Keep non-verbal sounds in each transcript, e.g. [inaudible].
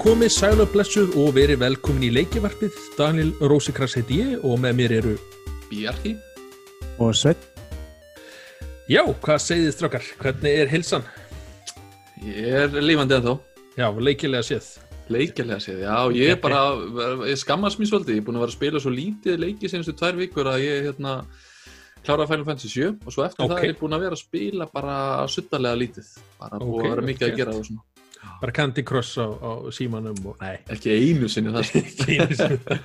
komið sæl og blessuð og verið velkomin í leikjavarpið. Daniel Rósikrans heiti ég og með mér eru Bjarki og Sveit Já, hvað segið þið strákar? Hvernig er hilsan? Ég er lífandi ennþá Já, leikilega séð. Leikjarlega séð, já, ég er bara ég skammast mér svolítið, ég er búin að vera að spila svo lítið leiki senastu tvær vikur að ég hérna kláraði Final Fantasy 7 og svo eftir Ok. það er ég búin að vera að spila bara suttalega lítið, bara búin Ok, að vera mikið ok. að gera og svona, Bara Candy Cross á, á símanum og... Nei, ekki einu sinni það [laughs] ekki einu sinni.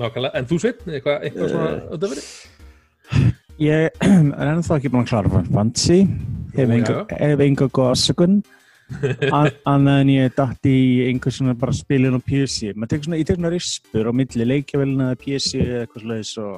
Nákvæmlega. En þú Sveit, eitthvað, eitthvað svona Eh, þetta verið? Ég er ennþá ekki búin að klára Fantasy hef enga, hef enga góð afsökun [laughs] An- annað en ég dætt í einhver svona bara spilin á PC maður tekur svona, ég tekur svona rispur á milli leikjavélina eða PC eða eitthvað slags og.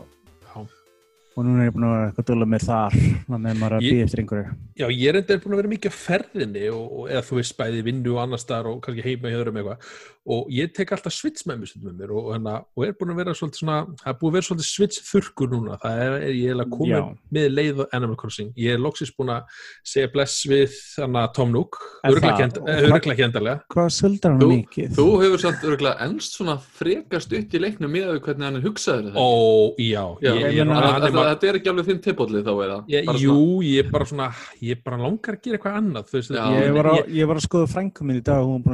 Og núna er ég búin að vera eitthvað dóla með þar með maður að Ég- býja eftir einhverju. Já, ég er enda búin að vera mikið á ferðinni og, og eða þú veist bæði vinnu og annar staðar og kannski heima í öðrum eitthvað og ég tek alltaf svits með mér stundum með mér og, hana, og er búin að vera svolítið svona það er búin að vera svolítið svits þurrkur núna það er, er ég er að koma með leið og Animal Crossing, ég er loksist búin að segja bless við hana, Tom Nook Er örglega það? ekki, ekki endalega Hvað skuldar hann mikið? Þú hefur samt örgulega ennst svona frekast upp í leiknum með við hvernig hann er hugsaður Ó, já, Já, ég, ég er Þannig að anima- þetta er ekki alveg þinn tippolli þá eða? ég, Jú, ég er bara svona ég bara langar að gera eitthvað annað þú veist, Já. Ég var, að, ég, ég var að skoða frænkum minn í dag og hún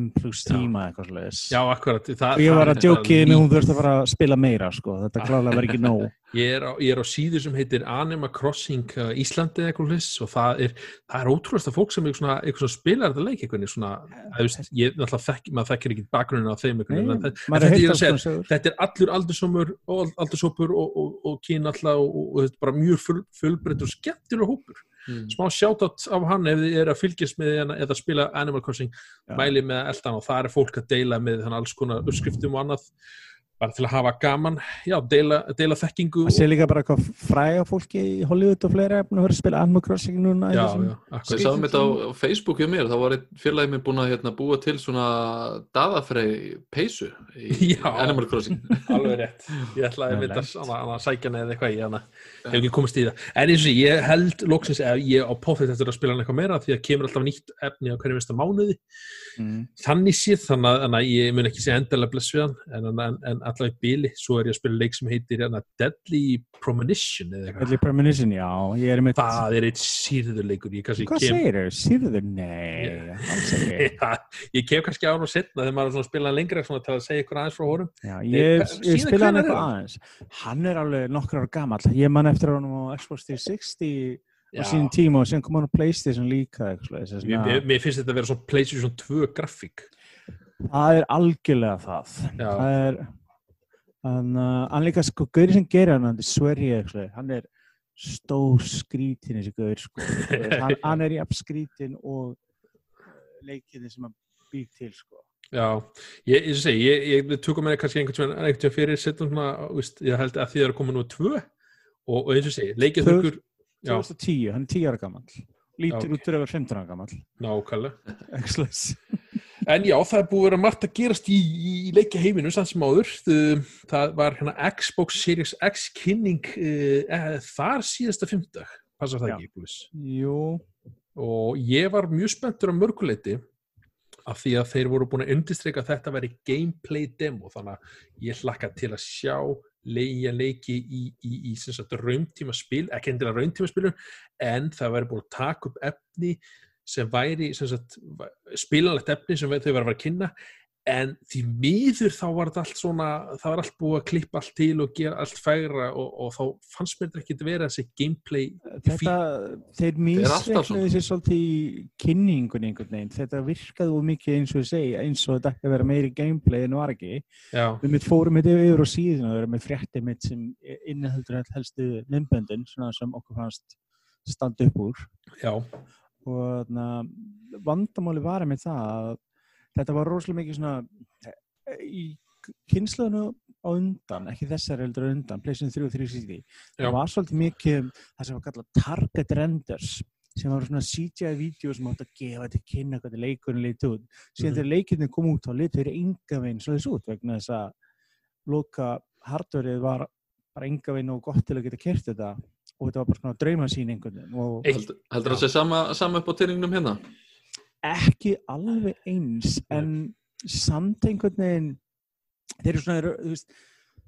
var búin að spila einhverja ní- 85 pluss Já. tíma eitthvað slags Já, akkurat það, og ég var að er djóki bara en hún þurfti að fara að spila meira sko. þetta klálega var ekki nóg Ég er, á, ég er á síðu sem heitir Anima Crossing uh, Íslandi eða eitthvað hliss og það er, það er ótrúlega fólk sem eitthvað eitthvað spilar þetta leik eitthvað svona, að, veist, ég náttúrulega þekk, maður þekkir ekki bakgrunin á þeim eitthvað, en, en, þetta, er er segja, þetta er allur aldursómur og aldursópur og, og, og kyn alltaf og, og, og þetta er bara mjög full, fullbreytt og skemmtilega hópur Mm. smá shoutout af hann ef þið er að fylgjast með hana eða spila Animal Crossing Já. mæli með eldan og það er fólk að deila með þannig alls konar uppskriftum og annað bara til að hafa gaman já, deila, deila þekkingu Það sé líka bara eitthvað fræga fólki í Hollywood og fleira eftir að vera að spila Animal Crossing núna í já, þessum- já, Ég akkurat sá þetta á á Facebook hjá mér, þá var einn félagi mér búin að hérna, búa til svona daðafrey peysu í [laughs] Já. Animal Crossing. [laughs] alveg rétt ég ætlaði að lent. að sækja neða eitthvað í hana hef ekki komist í það en eins og ég, held loksins að ég á póþitt eftir að spila hann eitthvað meira því að kemur alltaf nýtt efni á hverju mesta mánuði Mm. þannig séð þannig að, ég mun ekki segja endalega bless við hann en, en, en allavega í bili. Svo er ég að spila leik sem heitir hana, Deadly Premonition eitthvað. Deadly Premonition, já, er með það er eitt sýrður leikur ég, kannski Hvað kem, segir þau? Sýrður? Nei, ekki. [laughs] Ég kem kannski á hann og setna þegar maður er að spila lengra svona, til að segja ykkur aðeins frá honum. Já, Nei, ég, hva- ég spila hann eitthvað aðeins. Hann er alveg nokkur ára gamall. Ég man eftir hann á Xbox 360 á sínum tíma og síðan kom hann á Playstation líka eitthvað, mér, mér, finnst þetta að vera PlayStation 2 grafík. Það er algjörlega það. Það er hann, uh, hann líka sko, Gauri sem gerir hann, hann er eitthvað, hann er stór skrítin þessi Gaur sko. hann, [laughs] hann er jafn skrítin og leikinni sem hann býr til sko. Já, ég, ég segi, ég, ég tökum með kannski einhvern veginn fyrir setjum svona, ég held að því það er að koma nú tvö og, og eins og segi, leikið þurkur Já, 2010, hann er 10 ára gamall lítur Já, ok. út fyrir að vera 15 ára gamall nákvæmlega. En já, það er búið að vera margt að gerast í, í, í leikja heiminu samt sem áður. Það, var hérna Xbox Series X kynning uh, þar síðasta fimmtag passar það Já. ekki, Búlis Jú, og ég var mjög spenntur á mörguleiti af því að þeir voru búin að undirstreika að þetta væri gameplay demo. Þannig að ég hlakka til að sjá leigja leiki í, í, í rauntíma spil, ekki endilega rauntíma spilun en það væri búin að taka upp efni sem væri sem sagt, spilanlegt efni sem þau væri að fara að kynna en því miður þá var þetta allt svona það var allt búið að klippa allt til og gera allt fægra og, og þá fannst mér þetta ekki að vera þessi gameplay þetta, þeir er misreiknuðu sér svolítið í kynningun einhvern veginn, þetta virkaði úr mikið eins og ég segi, eins og þetta ætti að vera meiri gameplay en var ekki, já, við mitt fórum þetta yfir á síðan og við erum með fréttið mitt sem inniheldur helstu myndböndin, svona sem okkur fannst standa upp úr. Já, og na, vandamáli var með það að þetta var rosalega mikið svona eh, í kynnslöðinu á undan, ekki þessar heldur á undan, PlayStation 3 og 360 Já. það var svolítið mikið það sem var kallað target renders sem var svona CGI-vídeó sem átt að gefa til kynna hvernig leikurinn leiti út síðan Mhm. þegar leikirni kom út þá leiti þeir enga veginn svo þessu út vegna þess að loka hardverið var bara enga veginn og gott til að geta kert þetta og þetta var bara svona draumasýn einhvern veginn og Eitt- Heldur, það sé sama, sama upp á tyrningnum hérna? ekki alveg eins en samt einhvern veginn þeir eru svona, þú veist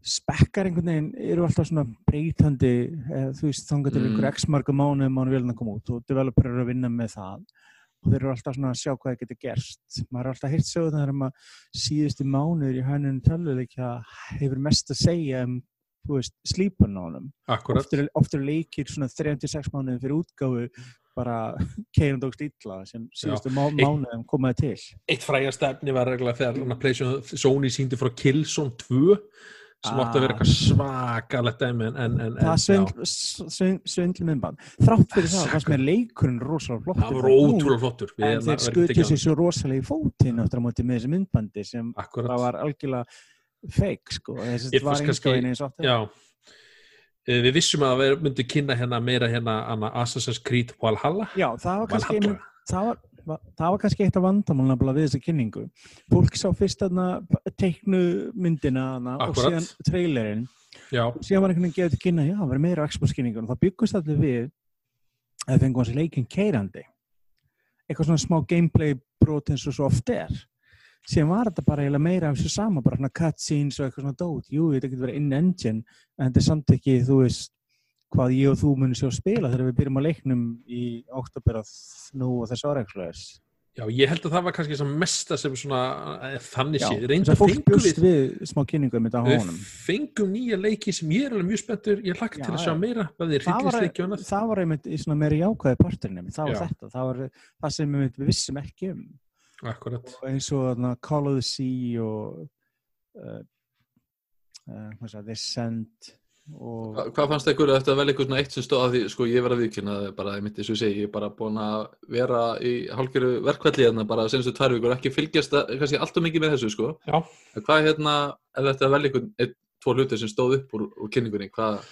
spekkar einhvern veginn eru alltaf svona breytandi eða, þú veist, þangar til Mm. einhver x marga mánu mánu vilna koma út og developer eru að vinna með það og þeir eru alltaf svona að sjá hvað það getur gerst maður er alltaf heyrt sögðan um að síðustu mánuður í hænun töluleikja hefur mest að segja um veist, slípun á honum. Akkurat. Oft eru, oft eru leikir svona 36 mánuðin fyrir útgáfu bara [laughs] keirand og stilla sem síðustu má, mánuðum komaði til. Eitt frægast efni var regla þegar hann Sony síndi frá Killzone 2 sem átti að vera Ah. eitthvað svakalegt dæmi en, en, en, það svindl, svindl, svindl myndband þrátt fyrir Ah, það fannst mér leikurinn rosalega flott það var ótrúlega flottur. En þeir skutu sér svo rosalega í fótinn áttur á móti með þessi myndbandi sem hann. akkurat. það var algjörlega fake sko, þess Ég að var einskóin eins og Já. Eh, Við vissum að við myndum kynna hérna meira hérna hana Assassin's Creed Valhalla. Já, það var kannski einmitt- það var, það var kannski eitt af vandamálna við þessa kynningu. Fólk sá fyrst þarna teiknu myndina þarna og síðan trailerinn. Já, síðan var einhvern veginn gefið til kynna, já, það var meira Xbox kynningur og það byggust allir við að við fengum hans leikinn keirandi eitthvað svona smá gameplay brot eins og svo oft er síðan var þetta bara eiginlega meira af þessu sama bara svona cutscenes og eitthvað svona dót. Jú, þetta getur verið in-engine en þetta er samt ekki, þú veist hvað ég og þú munum sjá spila þegar við byrjum að leiknum í oktober nú og þessu ára eitthvað já, ég held að það var kannski sem mesta sem svona eh, þannig að fólk fengum við við smá kynningu með þetta á honum. fengum nýja leiki sem ég er alveg mjög spenntur. Ég hlakka til að sjá já. meira það er hryllisleiki það var einmitt í svona meira jákvæði parturinn það var þetta, það var það sem við vissum ekki um akkurat og eins og þarna, Call of the Sea og uh, uh, sagði, Descent og Hva, hvað fannst ykkur eftir að velja eitthvað svona eitt sem stóð að því, sko ég verið að það bara, ég myndi svo segi, ég er bara búin að vera í hálfgerðu verkvalli hérna bara senstu tvær vikur, ekki fylgjast að, kannski alltaf mikið með þessu, sko. Já. Hvað hérna, ef þetta að velja eitthvað, einn, tvo hluti sem stóð upp úr, úr kynningunni, hvað,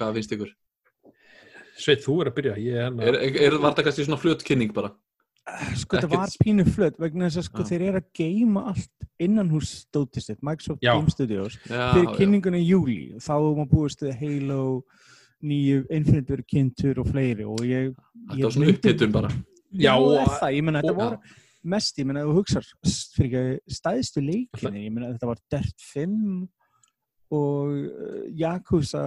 hvað finnst ykkur? Sveit, þú er að byrja ég er Er, er, er var það kannski svona flut kynning bara? Sko Ekkert- var pínu flött vegna þess að sko Já. þeir eru að geima allt innan hús stótist þitt, Microsoft Já. Game Studios Já, fyrir kynninguna í júli þá má búist við Halo nýju Infinite verið kynntur og fleiri og ég, ég var svona upphittun bara. Já, það, ég menna þetta voru mest, ég menna þú hugsar s- fyrir stæðstu leikinni, ég menna þetta var Dirt 5 og uh, Yakuza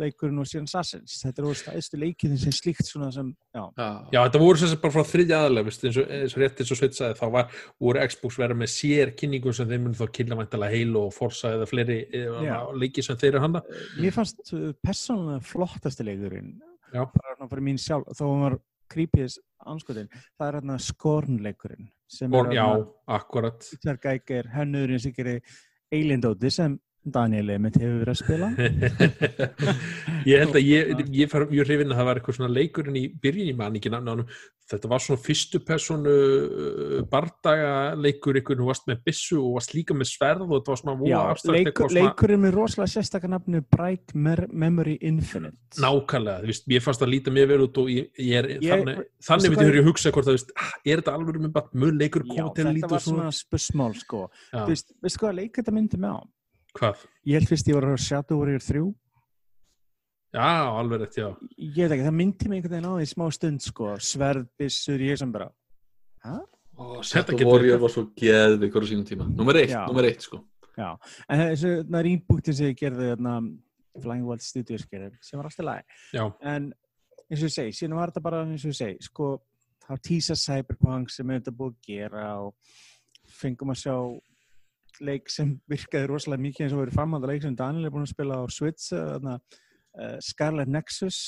leikurinn og síðan Sassins, þetta eru stæðstu leikinni sem slíkt svona sem, já, Já, Já, þetta voru sem sagt bara frá þriðja aðalega veist, eins, og, og rétt eins og Sveit sagði þá var, voru Xbox verið með sér kynningu sem þeim mun þá kynna Halo og Forza eða fleiri eða, leiki sem þeir eru handa mér fannst uh, persónulega flottasti leikurinn. Já. bara svona fyrir mín sjálf, þó hann var creepiest anskotin, það er hérna skornleikurinn er Já, akkurat. Peter Geiger, hennurinn sem gerir Alien Dóti sem Daniel Emmett hefur verið að spila. [laughs] Ég held að ég, ég far mjög hrifin að það var eitthvað svona leikurinn í byrjun í mann ekki nafnum þetta var svona fyrstu personu uh, bardaga leikur ykkur þú varst með byssu og varst líka með sverð og þetta var svona Já, abstrakt leikur, svona- leikurinn með rosalega sérstakar nafnu Bright Memory Infinite. Nákvæmlega, þú veist, ég fannst að líta mér vel út og ég, ég er, Ég- þannig, þannig myndi hvað ég að hugsa hvort að, þú veist, er þetta alveg með mun leikur koma til að þetta líta var og svona, spussmál sko. Já. Veist, hvað? Ég held fyrst ég var að horfa á Shadow Warrior 3 Já, alveg rétt, já. Ég veit ekki, það myndi mig einhvern veginn á því smá stund sko Sverðbissur, ég sem bara Hæ? Shadow Warrior var svo geðvikur á sínum tíma. Númer eitt, númer eitt sko. Já, en þessu na, rýmbúktin sem ég gerði þarna Flying Wild Studios gerði sem var alltaf læg Já, en eins og ég segi, síðan var þetta bara eins og ég segi, sko þá tísa Cyberpunk sem er þetta búið að gera og fengum að sjá leik sem virkaði rosalega mikið eins og verið framhald leik sem Daniel er búin að spila á Switch uh, Scarlet Nexus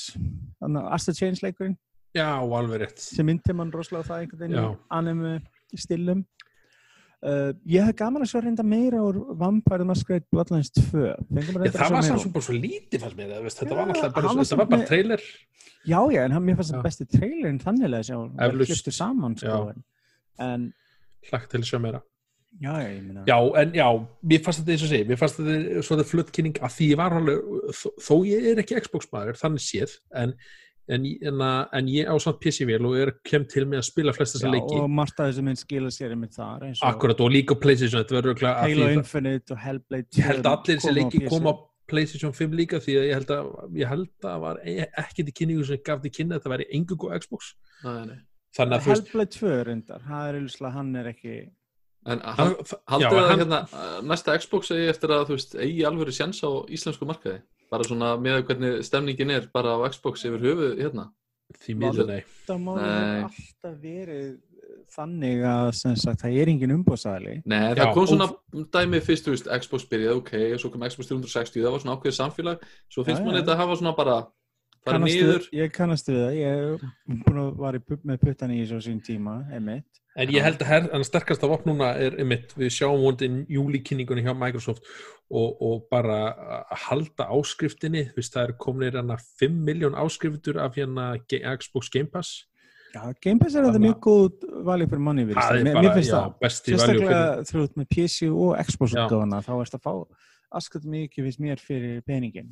Astro Chains leikurinn já, alveg rétt. sem myndi mann rosalega það einhvern veginn anime stilum uh, ég hef gaman að sjá reynda meira úr Vampire Masquerade Bloodlines 2 Fengum Já, að að það var svo bara svo lítið fannst mér, þetta var alltaf bara, hann var þetta bara með- trailer. Já, já, en mér fannst það besti trailerinn þannig að það Eflaust. kliftu saman sko, en, en Hlagt til að sjá meira. Já, já, ég meina Já, en já, mér fannst þetta eins og segi, mér fannst þetta svona fluttkynning að því ég var alveg, þó, þó ég er ekki Xbox maður, þannig séð, en, en, en, en ég á samt PC-vél og er kem til með að spila flest þessa já, leiki. og margt af þessu mynd skila sér einmitt þar eins og Akkurat, og líka PlayStation, þetta verður örugglega að Halo Infinite og Hellblade ég held að allir á leiki koma á PlayStation 5 líka því að ég held að ég held að var e- ekkert í kynningu sem gaf því kynna að þetta væri engung og Xbox Nei, nei. þannig að þú veist Hellblade 2 reyndar, hann er ekki En haldið að hann, hérna, uh, næsta Xbox eigi eftir að þú veist, eigi alveg sjans á íslensku markaði? Bara svona með hvernig stemningin er bara á Xbox yfir höfuð hérna? Því miður nei. Það má alltaf verið þannig að sem sagt, það er engin umbóðsæli Nei, Já, það kom og- svona dæmi fyrst, þú veist, Xbox byrjaði, ok, og svo kom Xbox 360, það var svona ákveðið samfélag, svo finnst mann þetta að hafa svona bara, fara niður, ég kannast við það, ég að var í, með puttan í þessu sín tíma emitt, En ég held að en sterkast af opn núna er einmitt, við sjáum vondin júlikynningunni hjá Microsoft og, og bara að halda áskriftinni, þú veist, það er kominir hérna 5 miljón áskriftur af hérna Xbox Game Pass. já, Game Pass er þetta mjög góð valið fyrir manni Það er bara, já, besti value sérstaklega veist með PC og Xbox þá erst að fá askat mikið fyrir peningin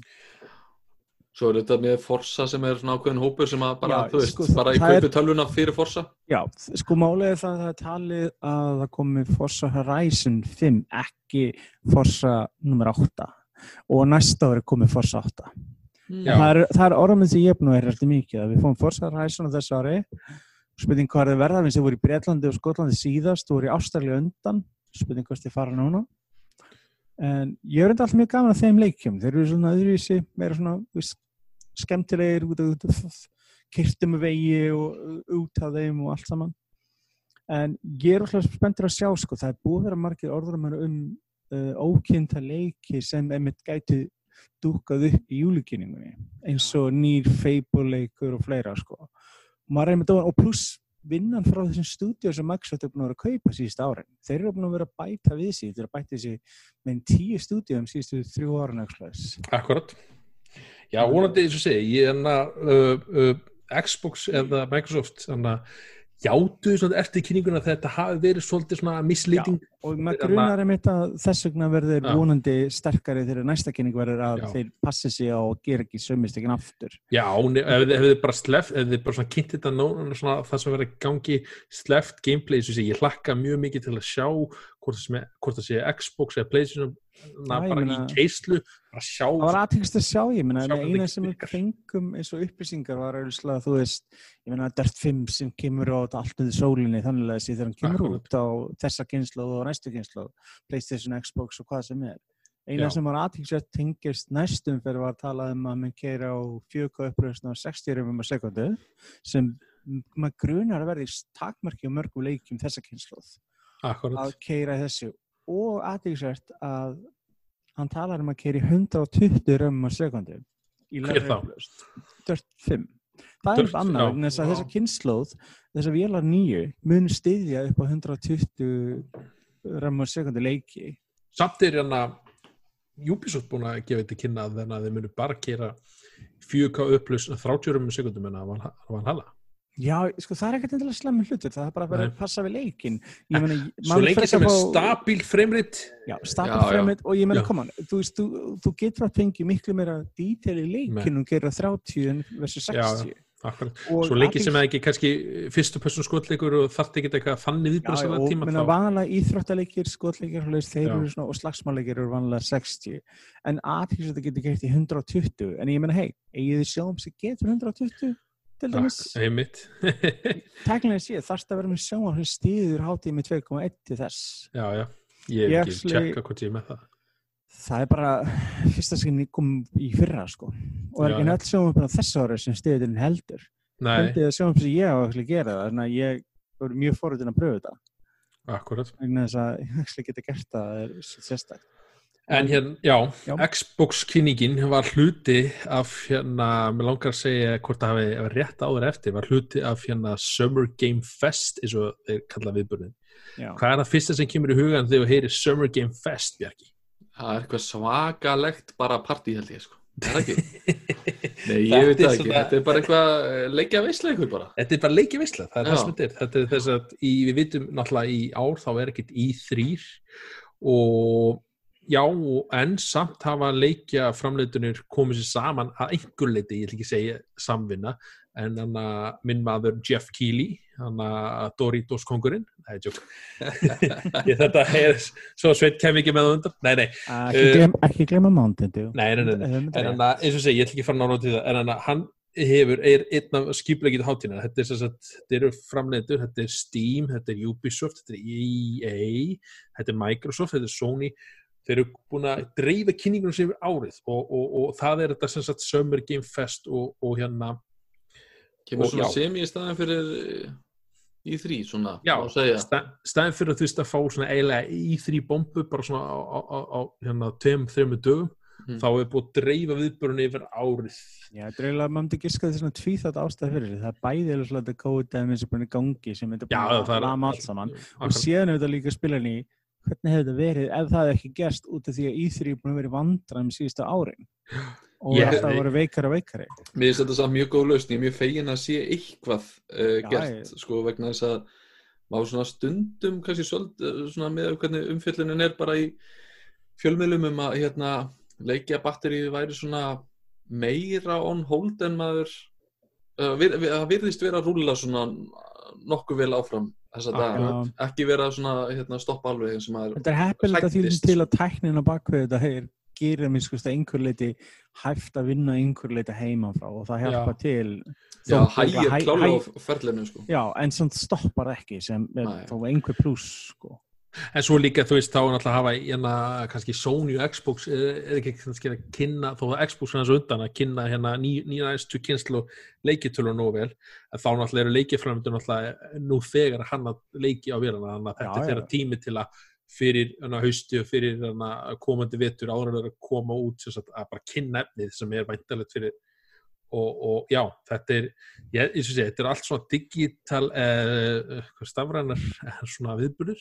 svo er þetta með Forza sem er svona ákveðin hópur sem að bara, Já, þú veist, sko, bara í það er- kaupi tölvuna fyrir Forza. Já, sko er það að það er talið að það komi Forza Horizon 5 ekki Forza nummer 8 og næsta ári komi Forza 8 Já. það er, það er orðaminn sem ég er búin að vera alltaf mikið að við fóum Forza Horizon á þessu ári. Spurning hvað er það verða við sem voru í Breitlandi og Skotlandi síðast og voru í Ástralja undan. Spurning hvort þið fara núna. En ég er enda alltaf mjög gaman að þeim leikjum. Þeir eru svona öðruvísi meira svona veist, skemmtilegir kyrtum vegi og út af þeim og allt saman en ég er alltaf spenntur að sjá sko, það er búið að vera margir orður um uh, ókynnta leiki sem emitt gæti dúkað upp í júlikynningunni eins og nýr feibuleikur og fleira sko. og pluss vinnan frá þessum stúdíu sem Microsoft er búin að vera að kaupa síðust árin þeir eru búin að vera að bæta við sig þeir eru að bæta sig með tíu stúdíum síðustu þrjú árin akkurat. Já, vonandi, eins og segi, ég er hérna uh, uh, Xbox eða Microsoft, þannig að játuðu svona eftir kynninguna þetta hafi verið svolítið svona misleading. Og maður grunar einmitt að þess vegna verður Já. vonandi sterkari þegar næsta kynning verður að Já. þeir passi sig á að gera ekki sömistekinn aftur Já, ef þið bara sleft, ef þið bara kynnt þetta nú, svona það sem verið að gangi sleft gameplay, og sé, ég hlakka mjög mikið til að sjá hvort það, er, hvort það sé Xbox eða Playstation bara í keislu, bara sjá það var aðtækst að sjá, ég eina sem við fengum eins og upplýsingar var auðvitað, þú veist ég meina Dirt 5 sem kemur á allt við sólinni þannig að þegar hann kemur út á þessa kynslu og næstu kynslu Playstation, Xbox og hvað sem er eina Já. sem var aðtækst tengist næstum fyrir var að tala um að mann keira á 4K uppröðsna á 60 röfum á sekundu sem maður grunar að verði takmarki og mörgum leikjum þessa kynsluð akkurat, að keira þessu og aðeinsvært að hann talar um að keira í 120 römmum á sekundu í Hver lægri þá? upplausn. Dirt 5 það er annað þess að þessa kynnslóð þessa vélar nýju mun styðja upp á 120 römmum á sekundu leiki. Samt er hérna Ubisoft búin að gefa þetta kynna þannig að þeir munu bara gera 4K upplus 30 um sekundum en að van hala já, sko það er ekkert endilega slemmi hlutur. Það er bara að vera að passa við leikin meina, svo frekar sem er stabíl fremrit Já, já. fremit og ég meina, Já. koma, þú veist, þú, þú getur að fengið miklu meira dítel í leikinu og gera 30 en versus Já, já. 60 akkurat, og svo lengi sem það ekki kannski fyrstu person skotleikur og þarf ekki eitthvað þannig Já, viðbröðs já, að og tíma þá. vanlega íþróttaleikir, skotleikir svoleiðis, þeir Já. eru svona, og slagsmáleikir eru vanlega 60 en aðeins þetta getur gert í 120 en ég meina, hei, eigið þið sjáum sem getur 120 til dæmis? Ak- einmitt [laughs] tæknilega séð, þarfst að vera með sjáum sem stýður hátíð með 2,1 til þess. Já, já, ég hef ekki tjekka hvort ég er með það það er bara fyrsta sem kom í fyrra sko og er Já, ekki öll sjónum á þessu ári sem stýður heldur heldur það sjónum sem ég á að gera það þannig að ég er mjög forutinn að pröfu þetta akkurat þess að ég geta gert það það er sérstak En hérna, já, Já. Xbox kynningin var hluti af hérna, mér langar að segja hvort það hafi rétt áður eftir, var hluti af hérna Summer Game Fest, eins og þeir kalla viðbörnin. Já. Hvað er það fyrsta sem kemur í hugan þegar þú heyrir Summer Game Fest, Bjarki? Það er eitthvað svakalegt bara partí held ég sko. Það er ekki. [laughs] Nei, ég veit það ekki. svona- Þetta er bara eitthvað eh, leikja veisleikur bara. Þetta er bara leikið visla, það er það Já. sem þetta er. Þetta er þess að í, við vitum náttúrulega í ár þá er ekkert í þrýr og já, en samt hafa leikja framleitunir komið sér saman að einhver leiti, ég ætla ekki segja samvinna, en hann að minn maður Jeff Keighley, hann að Doritos kongurinn, það er tjók þetta er, svo sveit kem ekki með það undan, nei, nei, ekki, Eh, glem, glema Mountain Dew nei, nei, nei, nei. En hann að, eins og segi, ég ætla ekki að fara nára til það, en hann að hann hefur, er einn af skipleikið hátína, þetta er sem sagt, þetta eru framleitur, þetta er Steam, þetta er Ubisoft, þetta er EA, þetta er Microsoft, þetta er Sony, þeir eru búin að dreifa kynningunum sem yfir árið og, og, og það er þetta sem sagt Summer Game Fest og, og hérna, Kemur Og svona semi í staðan fyrir í þrý, svona, já, staðin fyrir að þú veist að fá svona eiginlega í þrý bombu bara svona á, á, á, á hérna tveim, þreimur dögum, Mhm. þá er búið að dreifa viðbörunni yfir árið. Já, þetta eiginlega, maður myndi giska því svona tvíþátt ástæð fyrir því. Það er bæðið eða svona þetta COVID-dæmi sem er búin í gangi sem þetta Já, búin að lama allt saman. Og Akkurat. síðan er þetta líka spilan í hvernig hefur þetta verið ef það hefði ekki gerst út af því að E3 er búin að vera vandræðum síðustu árin. [laughs] Og Ég- alltaf voru veikari og veikari. Mér finnst þetta samt mjög góð lausn, ég er mjög fegin að sé eitthvað uh, Já, gert, ég- sko, vegna þess að maður svona stundum kannski svolítið, svona með hvernig umfjöllunin er bara í fjölmiðlum um að hérna, leikja batterið væri svona meira on hold en maður uh, vir, vir, það virðist vera að rúlla svona nokkuð vel áfram þess að Akkurat. dag, ekki vera svona hérna, stoppa alveg eins og maður Þetta er heppilegt að því til að tæknin á bakvið þetta er gerir mér sko einhver leiti hæft að vinna einhver leiti heima frá og það hjálpa Já. til Já, hægir hæ- klálega hæ- á ferlinu sko. Já, en samt stoppar ekki sem er Nei. þó einhver pluss sko. En svo líka, þú veist, þá er náttúrulega að hafa hérna, kannski Sony og Xbox er, er ekki kannski að kynna, þó að Xbox er hans undan að kynna hérna ný, nýja næstu kynslu leikitölur nú vel, en þá náttúrulega eru leikifræmyndur náttúrulega nú þegar að hanna leiki á vélana, þannig að þetta er þeirra tími til að fyrir hana, hausti og fyrir hana, komandi en þeir að koma út sagt, að bara kynna efnið sem er væntalegt fyrir og, og já, þetta er ég, ég sé, þetta er allt svona digital eh, stafrænar svona viðburður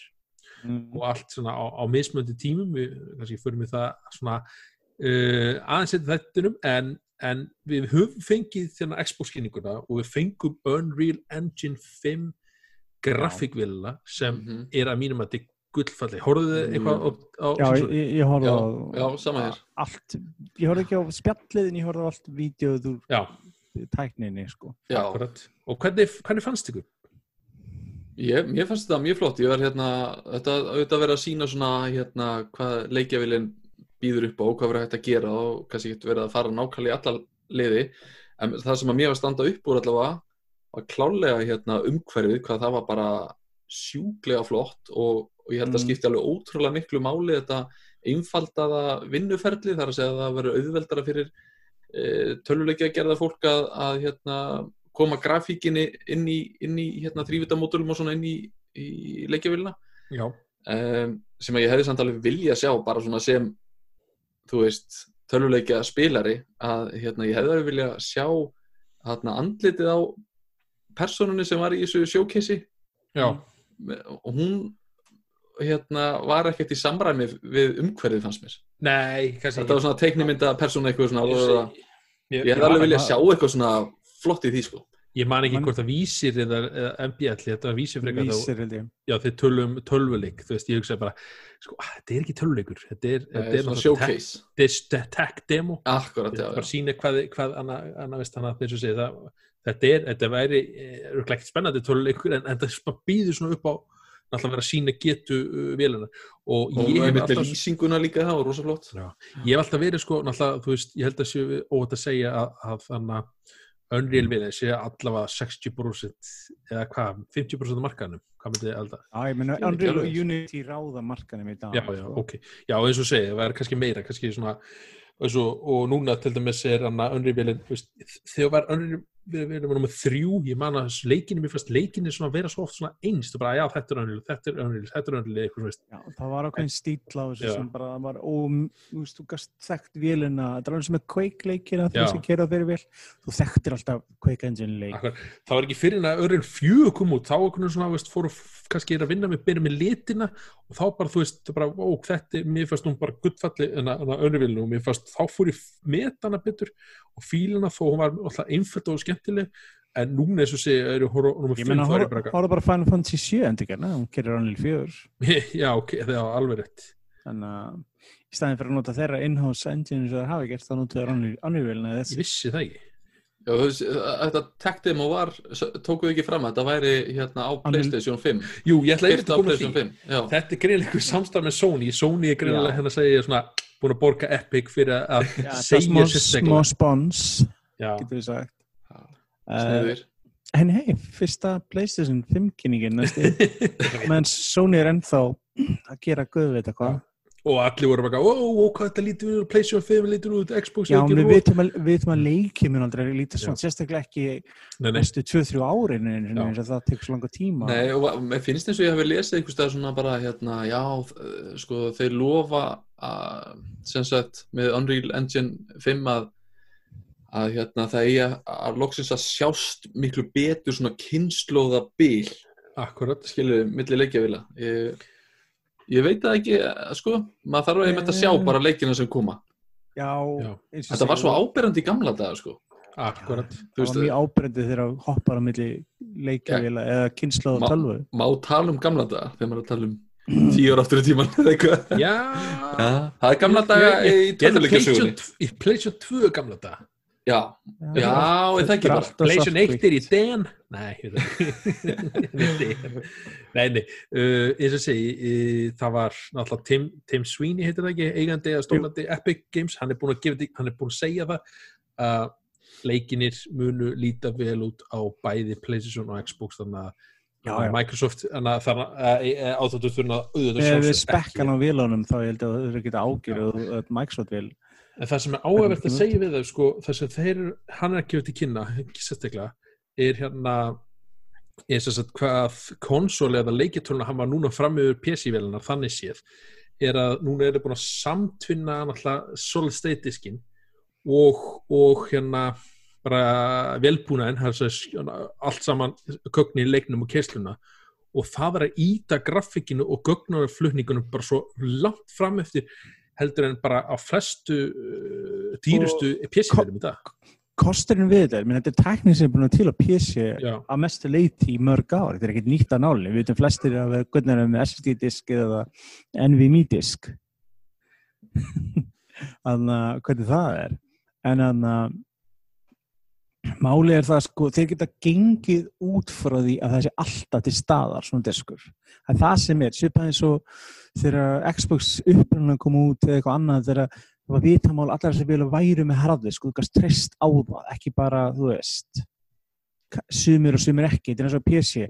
mm. og allt svona á, á mismöndi tímum við kannski fyrir mig það svona uh, aðeins þetta þettinum en, en við höfum fengið þérna Xbox kynninguna og við fengum Unreal Engine 5 grafíkvélina sem Mhm. er að mínum að er gullfalli horfðu þið eitthvað á, á Já, ég, ég, ég horfði Já, á já, sama hér. allt, ég horfði ekki á spjallið en ég horfði á allt vídeoð úr já, tækninni sko. Já, akkurat. Og hvernig, hvernig fannst ykkur? Ég, mér fannst þetta mjög flott, ég var hérna, þetta auðvitað verið að sína svona hérna hvað leikjavilin býður upp á, hvað verið hægt að gera og kannski getur verið að fara nákvæmlega í alla liði, en það sem að mér var að standa upp úr allavega var klálega hérna umhverfið, hvað það var bara sjúklega flott og, og ég held að Mm. skipti alveg ótrúlega miklu máli þetta einfaldaða vinnuferli, þar að segja að það verið auðveldara fyrir e, tölvuleikja gerða fólk að, að hérna, koma grafíkinni inn í, inn í hérna, þrývitamódulum og svona inn í, í leikjavilina Já, um, sem að ég hefði samt alveg vilja sjá bara svona sem þú veist, tölvuleikja spilari að hérna, ég hefði vilja sjá andlitið á personunni sem var í þessu sjókessi og hún hérna, var ekkert í samræmi við umhverfið fannst mér. Nei kannski þetta var svona teiknimynda persónu eitthvað svona alveg, ég, ég hefði alveg vilja sjá eitthvað svona flott í því sko. Ég man ekki Man- hvort að vísir eða, eða MBL, þetta var vísir frekar vísir held ég. Já, þeir tölum tölvuleik, þú veist, ég hugsa bara sko, ah, þetta er ekki tölvuleikur þetta er, Það þetta er er svona showcase. þetta er tech demo. Akkurat, já, bara já. sína hvað, hvað annað, veist hann að þessu segja það, þetta er, þetta væri örugglega ekkert spennandi töluleikur en, en það býður svona upp á náttúrulega vera að sína getu uh, vélina og og ég hef alltaf lýsinguna líka það var rosa flott ég hef alltaf verið sko, náttúrulega, þú veist, ég held að séu óvægt að segja að, að þannig að Unreal vélina sé allavega 60% eða hvað, 50% af markaðanum hvað myndið þið alltaf? Já, ég ekki Unreal og Unity ráða markanum í dag Já, já, sko. ok, já, eins og segja, það er kannski meira kannski svona, eins og, og núna til dæmis er hann að Unreal vélin þú veist, þegar var Unreal við erum með þrjú, ég man að leikinni, mér fannst leikinni svona vera svo oft svona einst og bara, já, þetta er Unreal, þetta er Unreal, þetta er Unreal, eitthvað svona, veist. Já, það var ákveðin stíl á þessu Já. sem bara var ó, þú veist, þú gast þekkt vélina, það er alveg sem er Quake leikina Já. þegar sem gera þeirri vel, þú þekktir alltaf Quake Engine leik. Akkur, það var ekki fyrir en að Unreal 4 kom út, þá veginn svona, veist, fóru kannski er að vinna með, byrja með litina og þá bara, þú veist, bara, ó, þetta mér fannst hún bara guttfalli en að Unreal og mér fannst, þá fór ég metana betur og fílina þó hún var alltaf einföld og skemmtileg en núna eins og segja, eru horf nummer Ég 5 meina, þá er ég horfa bara horfa bara Final Fantasy 7 endur gerna, hún gerir Unreal 4 [laughs] Já, ok, það var alveg rétt. þannig að í staðin fyrir að nota þeirra in-house engine sem það hafi gert, þá Unreal Unreal vélina Ég þessi. vissi það ekki. Já, þú veist, þetta tech demo var, tókuðu ekki fram að þetta væri hérna á Playstation 5 Jú, ég ætla á að koma að Playstation því. 5 Já, Þetta er greinlega einhver samstarf með Sony. Sony er greinlega hérna að segja svona, búin að borga Epic fyrir að Já, það er segja smá, smá sérstaklega. spons, Já, getur við sagt. Uh, Sniður. en hei, fyrsta PlayStation 5 kynningin [laughs] meðan Sony er ennþá að gera guð veit hvað og allir voru bara, ó, ó, hvað þetta lítur út? PlayStation 5 lítur út, Xbox Já, lítur við út. vitum að, að leikið mun aldrei lítið svona, sérstaklega ekki næstu 2-3 árin og það tekur svo langa tíma. Nei, og mér finnst eins og ég hafi lesið einhvers stað svona bara, hérna, já, eh, sko, þeir lofa að, sem sagt, með Unreal Engine 5 að, að hérna, það eigi að, að loksins að sjást miklu betur svona kynnslóða bil, akkurat. skilur, milli leikjavila. Ég, ég veit það ekki, eh, sko, maður þarf að ég að sjá bara leikina sem koma. Já, Þetta var svo áberandi í gamla daga, sko. Akkurat. Þú það var mjög ábyrndið þegar að hoppar á milli leikjavila eða kynnslóð Ma- og tölvu má tala um gamla daga þegar maður er að tala um tíu ára aftur í tíman [laughs] eða eitthvað. Já. Já, það er gamla daga í Ég- ég-. Í PlayStation 2 gamla dag. Já, já, er það ekki bara? PlayStation 1 er í den. [laughs] Nei, nei, nei. Uh, eins og segi, uh, það var náttúrulega Tim, Tim Sweeney, heitir það ekki, eigandi að stólandi Epic Games, hann er búin að, gefa, hann er búin að segja það að leikinir munu líta vel út á bæði PlayStation og Xbox þannig að Já, já. Microsoft þannig að áþáttu þurfa að auðvitað Ef við spekkan á vilunum þá ég held að það geta ágjörð að Microsoft vil En það sem er áhugavert að segja við þau sko, það sem þeir, hann er ekki út í kynna ekki sérstaklega, er hérna er að hvað konsoli eða leikjartöluna hann var núna fram yfir PC-vélunar, þannig séð er að núna er það búin að samtvinna náttúrulega solid state diskin og, og hérna bara velbúnaðin allt saman kögni í leiknum og keisluna og það er að íta grafíkinu og gögnarflutningunum bara svo langt fram eftir heldur en bara á flestu uh, dýrustu PC-verðum í dag. Kosturinn við þetta, menn, þetta er tæknir sem er búin að til á PC Já, að mestu leiti í mörg ár. Þetta er ekkert nýtt að náli, við veitum flestir að hvernig er með SSD-disk eða NVMe-disk [laughs] þannig að hvernig það er. En þannig að máli er það sko, þeir geta gengið út frá því að það sé alltaf til staðar svona diskur. Það er það sem er, svipað eins og þegar Xbox upprunnan kom út eða eitthvað annað þegar það var vitamál allar sem vilja væru með harðið sko, þú gast treyst á það, ekki bara þú veist sumir og sumir ekki, þetta er eins og PC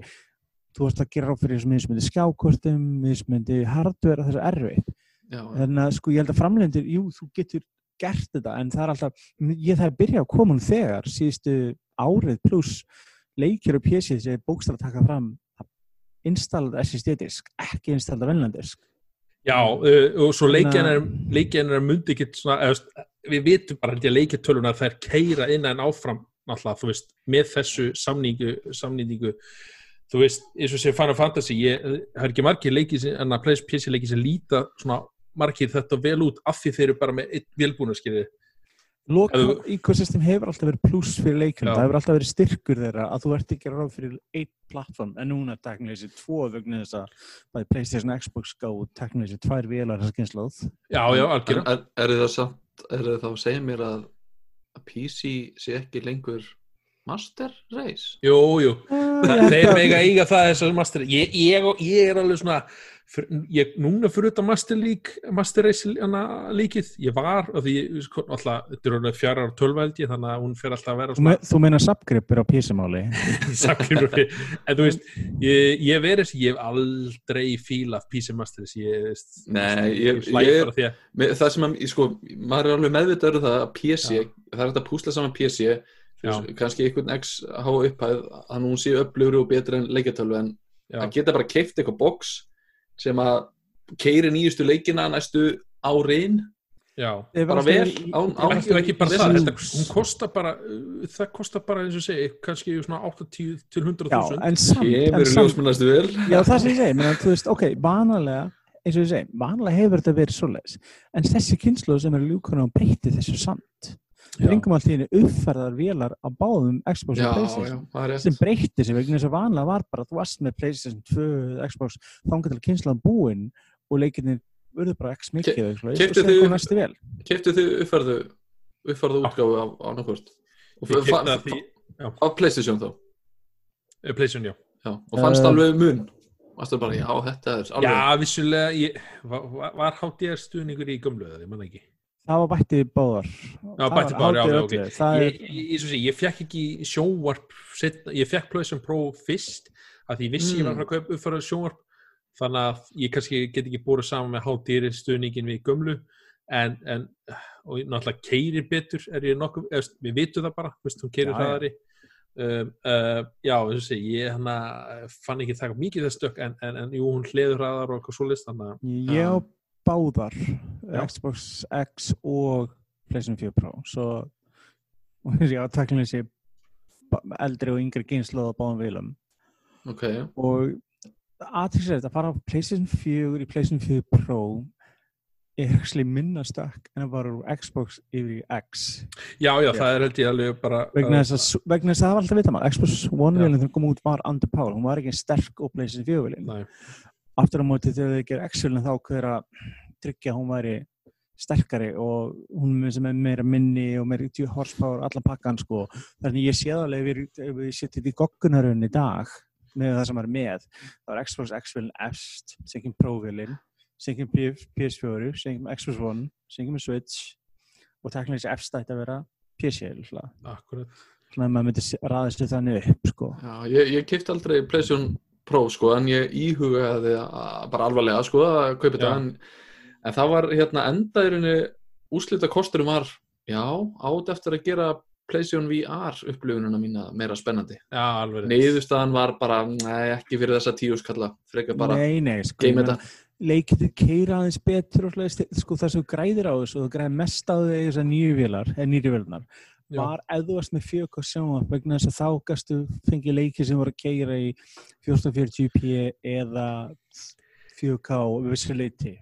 þú varst að gera ráð fyrir þessum mismundi skjákortum, mismundi hardware það er svo erfitt, Já, en að sko ég held að framlendur, jú, þú getur gert þetta, en það er alltaf ég er að byrja að koma nú þegar síðustu árið pluss leikjur og PC sem er bókstæð að taka fram installað SSD-disk ekki installað venlandisk Já uh, og svo leikjarnar leikjarnar myndi ekki svona eða, við vitum bara held ég leikjartölunar þær keira inn en áfram náttúrulega, þú veist, með þessu samningu, samningu þú veist, eins og sé Final Fantasy ég, það er ekki margir leikið sem, en að PC leikið sem líta svona margir þetta vel út af því þeir eru bara með einn velbúna skilið Loka Ef ecosystem hefur alltaf verið pluss fyrir leikjum, það hefur alltaf verið styrkur þeirra að þú ert ekki ráð fyrir einn plattform en núna teknilega þessi tvo vegna þess að bæði Playstation og Xbox gáðu teknilega þessi tvær vélar þess að kynnslóð Já, já, En algjörða er, er það samt, er það þá að segja mér að að PC sé ekki lengur Master Race? Jú, jú, Það- þeir mega eiga það þessar master ég, ég, ég er alveg svona fyr, ég, núna fyrir þetta master league master race hana, líkið. Ég var, því ég- sko, alltaf, þetta er alveg fjara ára ég, þannig að hún fer alltaf að vera Þú, me, þú meina subgripir á PC-máli [laughs] samkynur en þú veist, ég, ég verið ég hef aldrei fílað PC Master Race, ég veist Nei, ég- hlæ ég- bara því að Mér- Það sem að, sko, maður er alveg meðvitaður um það að PC, Já. það er að púsla saman fyrir kannski einhvern x háa upphæð að hún sé upplöfri og betri en leikjartölu en já, að geta bara keift eitthvað box sem að keiri nýjustu leikina næstu árin. Já. Bara vel, án, án ekki, og ekki bara það, þetta, kostar bara uh, það kostar bara eins og segi kannski svona 80 til 100 Já, þúsund. ljósmenn næstu vel. Já, það sem ég segi, menn, þú veist, ok, vanalega eins og ég segi, vanalega hefur þetta verið svoleiðis en þessi kynslu sem er ljúkuna og breyti þessu samt við ringum allt í henni uppferðar vélar á báðum Xbox já, og já, Playstation það er sem breytti sig vegna þess að vanlega var bara að þú varst með Playstation 2, Xbox þangar til kynslan búinn og leikirnir urðu bara x mikið sér þið- kom næstu vel. keftu þið uppfærðu uppfærðu útgáfu af, Ég já. af Playstation þá? Eh, PlayStation, já. Já, og fannst Eh, alveg mun. Varstu bara, já, þetta er alveg Já, vissulega, ég, var, var, var HDR stuðningur í gömlu eða, ég man ekki það var bætti báðar. Já, bætti báðar, já, já, ok. það Ég, ég, ég, fekk ekki sjónvarp ég fekk PlayStation Pro fyrst að því ég vissi ég var að að kaupa uppfæra sjónvarp þannig að ég kannski get ekki búið saman með hátýri stuðningin við gömlu en, en og náttúrulega keiri betur er ég nokkuð, eða, við vitum það bara veist, hún keiri Já, já. hraðari. Um, uh, já, þess að ég hana, fann ekki það mikið þess stök en, en, en jú, hún hliður hraðar og eitthvað svoleiðist þannig að báðar Já. Xbox X og PlayStation 4 Pro. Svo [laughs] og þessi átaklinni sé eldri og yngri gynslu á báðum vilum ok, og aðtilsið að fara á PlayStation 4 í PlayStation 4 Pro er actually minna stökk en að fara úr Xbox yfir í X. Já, já, það er held ég alveg bara vegna þess að, sú- vegna þess að það var alltaf vita maður. Xbox One Já. vilin þegar kom út var underpower, hún var ekki sterk og PlayStation 4 vilin. Aftur á móti þegar þau gerir X-vilin þá hver að tryggja að hún væri sterkari og hún sem er meira minni og meira 10 horsepower allan pakkan sko. Þannig ég sé það alveg ef setja þetta í goggunarun í dag með það sem er með þá er Xbox X-vilin efst sem kemur Pro-vilin sem kemur PS4 sem kemur Xbox One sem kemur Switch og teknilega þessi efst ætti að vera PC svona akkurat. Svona að maður myndi sér þannig upp sko. já, ég, ég kefti aldrei PlayStation Pro sko, en ég íhugaði að- bara alvarlega sko, að kaupa þetta. En, en það var hérna endaðurinni úslita kosturum var já, átt eftir að gera PlayStation VR upplifununa mína meira spennandi. Já, alveg rétt. Niðurstaðan var bara, nei, ekki fyrir þessa tíu skalla, frekar bara nei, nei, sko, þið keira aðeins betur og sko það sem græðir á þessu og þú græðir mest á því þessar nýju vélar eða nýju vélarnar, Já. var ef þú varst með 4K sjónvarp vegna þess að þá gastu fengið leiki sem voru að keira í 1440p eða 4K við vissi leiti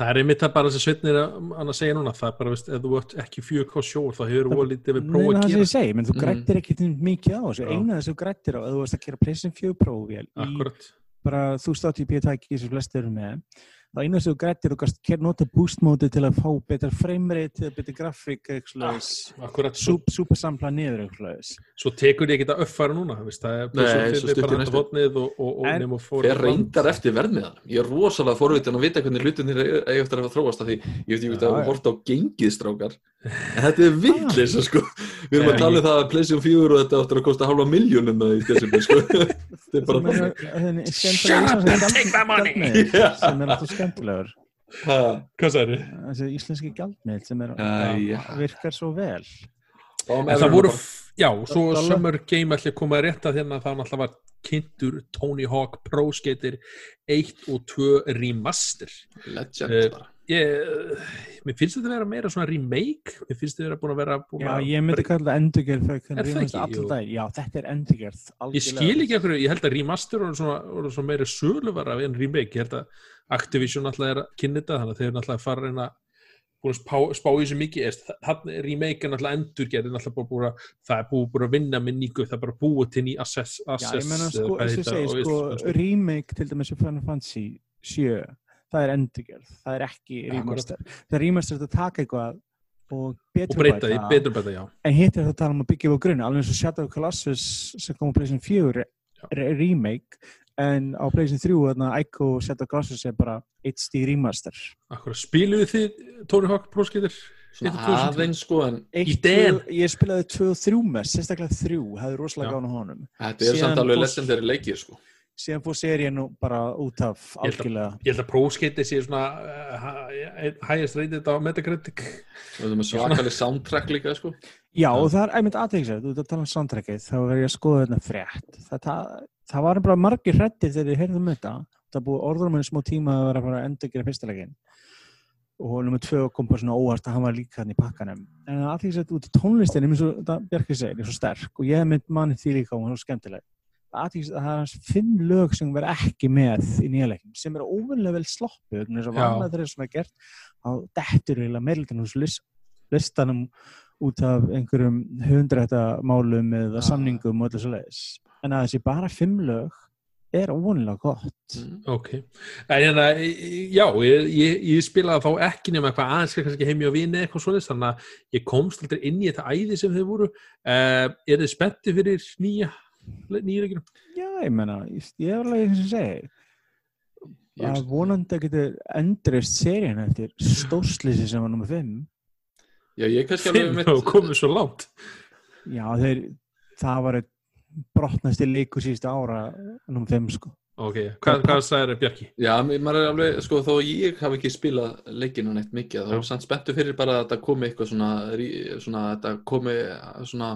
Það er einmitt það bara sem Sveitnir að segja núna, það er bara, veist, ef þú ert ekki 4K sjór þá hefur þú Það- lítið við Nei, prófa það að sem gera. ég segi, menn þú Mm. grættir ekkit mikið á þessu, eina þess að þú grættir á ef þú varst að gera PlayStation 4 Pro vél í Akkurat. bara þú státt í p-tæki sem flest eru með þá einu sem þú grættir og ker nota boost móti til að fá betra framerate eða betra grafík super sampla niður eitthvað svo tekur ég ekki að uppfæra núna, veist, það er Nei, svo 5 stutt í bara næstu. að Ég reyndar eftir verðmiðan. Ég er rosalega forvitin að vita hvernig hlutinir eiga eftir að þróast af því ég veit Já, að já. horta á gengið strákar. En þetta er villis, sko. Við erum að tala um það að PlayStation 4 og þetta áttur að kosta halva miljónum í desember, sko. Þetta er bara. Shut up and take my money. Sem er alltaf skemmtilegur Ha, Hvað sagði? þessi íslenski gjaldmiðl sem er, Æja. virkar svo vel En það voru, já, svo. Summer Game ætli að koma að rétta þérna það náttúrulega var kynntur Tony Hawk Pro Skater 1 og 2 Remaster. Legend Eh, bara. Ég, mér finnst þetta að vera meira svona remake, mér finnst þetta að vera búin að vera búin já, að ég myndi kalla það endurgerð Er já, þetta er endurgerð Ég skil ekki ekkur, ég held að remaster og svona, og svona meiri söluvara en remake, ég held að Activision alltaf er að kynna þetta, þannig að þeir eru alltaf að fara að reyna búin að spá, í þessu mikið. Remake er alltaf endurgerð er alltaf bara búin að, það er búin að vinna með nýgu, það er bara búið til ný assess, Já, assess ég menna sko, heita segi, á sko, remake til dæmis af Final Fantasy 7, það er endurgerð, það er ekki remaster. Það er remaster að taka eitthvað og breyta því, betur bæta, já en hitt er það að tala um að byggja á grunni, alveg eins og Shadow of Colossus sem kom á PlayStation 4 er er remake, en á PlayStation 3 þarna Ico og Shadow of Colossus er bara HD remaster. Akkur, spiluðu þið Tony Hawk Pro Skater? Svona 2000? aðeins, sko, en Eitt, Ég spilaði 2 og 3 með, sérstaklega 3, hefði rosalega Já. gána honum. þetta er samt alveg legendary leikir, sko. Síðan fór seríu nú bara út af algjörlega. Ég held að Skater sé svona uh, highest rated á Metacritic Við erum með svakalig soundtrack líka, sko. Já, og það er einmitt aðeinslega, þú ert að tala um soundtrackið, þá verður ég að skoða þetta frétt. Það, það, það var bara margir hrættir þegar ég heyrði um þetta. Það búið orður með smá tíma að vera að fara að endur gera fyrstilegin. Og nummer tvö kom bara svona óvart að hann var líka hann í pakkanum. En aðeinslega út í tónlistinni, eins og er er. Aðeinslega að það er fimm lög sem verður ekki með í nýjaleikin, sem eru óvinlega vel sloppu, eins og Já. vanlega þegar svona er gert, á dettur hos list, listanum út af einhverjum hundrættamálum eða samningum og öllu svo leiðis. En að þessi bara fimm lög er óvonilega gott. Mm. Ok, en hérna, já, ég, ég, ég spilaði þá ekki nema eitthvað aðeins kannski heimi á vini eitthvað svoleiðis, þannig að ég komst aldrei inn í þetta æði sem þið voru. Uh, er þið spenntið fyrir nýja, leikinu? Já, ég menna, ég er alveg eins og segi, að vonandi að getur endurist serían eftir stórslýsi sem var nummer 5. Já, ég er kannski alveg mitt og komið svo langt Já, þeir, það var einn brotnasti leikur síðustu ára nummer 5 sko. Ok, hvað, hvað sagði Bjarki? Já, maður er alveg, sko, þó ég hafi ekki spilað leikinu neitt mikið, þá er samt spenntu fyrir bara að þetta komi eitthvað svona, svona þetta komi svona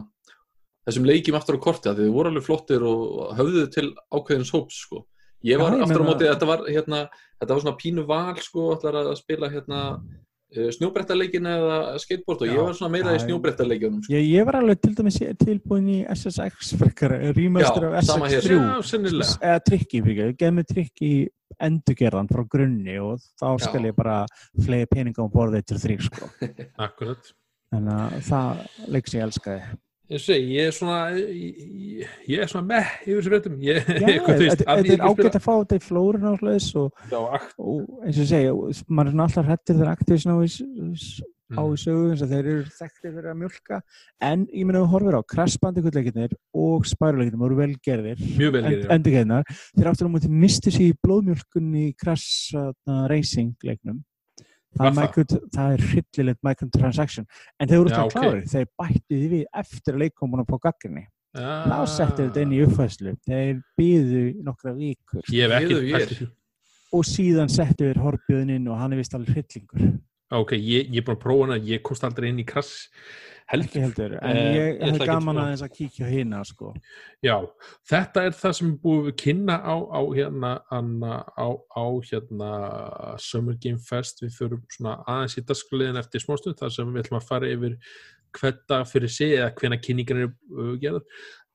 þessum leikjum aftur á korti, að þið voru alveg flottir og höfðuðu til ákveðins hóps, sko. Ég var Já, ég aftur á móti, þetta var hérna, þetta var svona pínu val, sko, að spila hérna snjóbrettaleikin eða skateboard og ég Já. var svona meira í Já, snjóbrettaleikinum, sko. ég, ég var alveg til dæmis tilbúin í SSX frekar, rýmastur Já, af sama hér. SX3 Já, sennilega eða trikki, fyrir, geð mér trikki endurgerðan frá grunni og þá Já. skal ég bara flegi peninga á borðið til þrýr sko. [laughs] Akkurat þannig að það leik sem ég elskaði Ég segi, ég er svona ég, ég er svona með yfir þessu fréttum. [laughs] Þetta að er ágætt að fá þetta í flórun og og, á og eins og segja, maður er svona alltaf hrættir þegar Activision á í, á Mm. sögu eins og þeir eru þekktir fyrir að mjölka en ég meina þú horfir á Crash Bandicoot leikirnir og Spyro leikirnir voru vel gerðir. Mjög vel gerðir, já. endurgerðnar þeir áttur á mútið mistu sér í blóðmjölkunni í Crash uh, Racing leiknum það micro, það er hryllilegt microtransaction. En þeir voru Já, það ok. klárir, þeir bættu því við eftir að leikkom búin að fá gagginni þá Ah. settu þetta inn í uppfæslu þeir býðu nokkra vikur. Ég hef ekki og síðan settu þeir horfjöðin inn og hann er vist alveg hryllingur Ok, ég, ég er búin að prófa hana ég komst aldrei inn í krass ekki heldur, en Eh, ég ég hef að gaman trúa. aðeins að kíkja hina sko. Já, þetta er það sem er búið að kynna á, á hérna hana, á, á hérna Summer Game Fest, við förum svona aðeins í dagskulegin eftir smástund þar sem við ætlum að fara yfir hvetta fyrir sig eða hvena kynningar eru uh, gerðar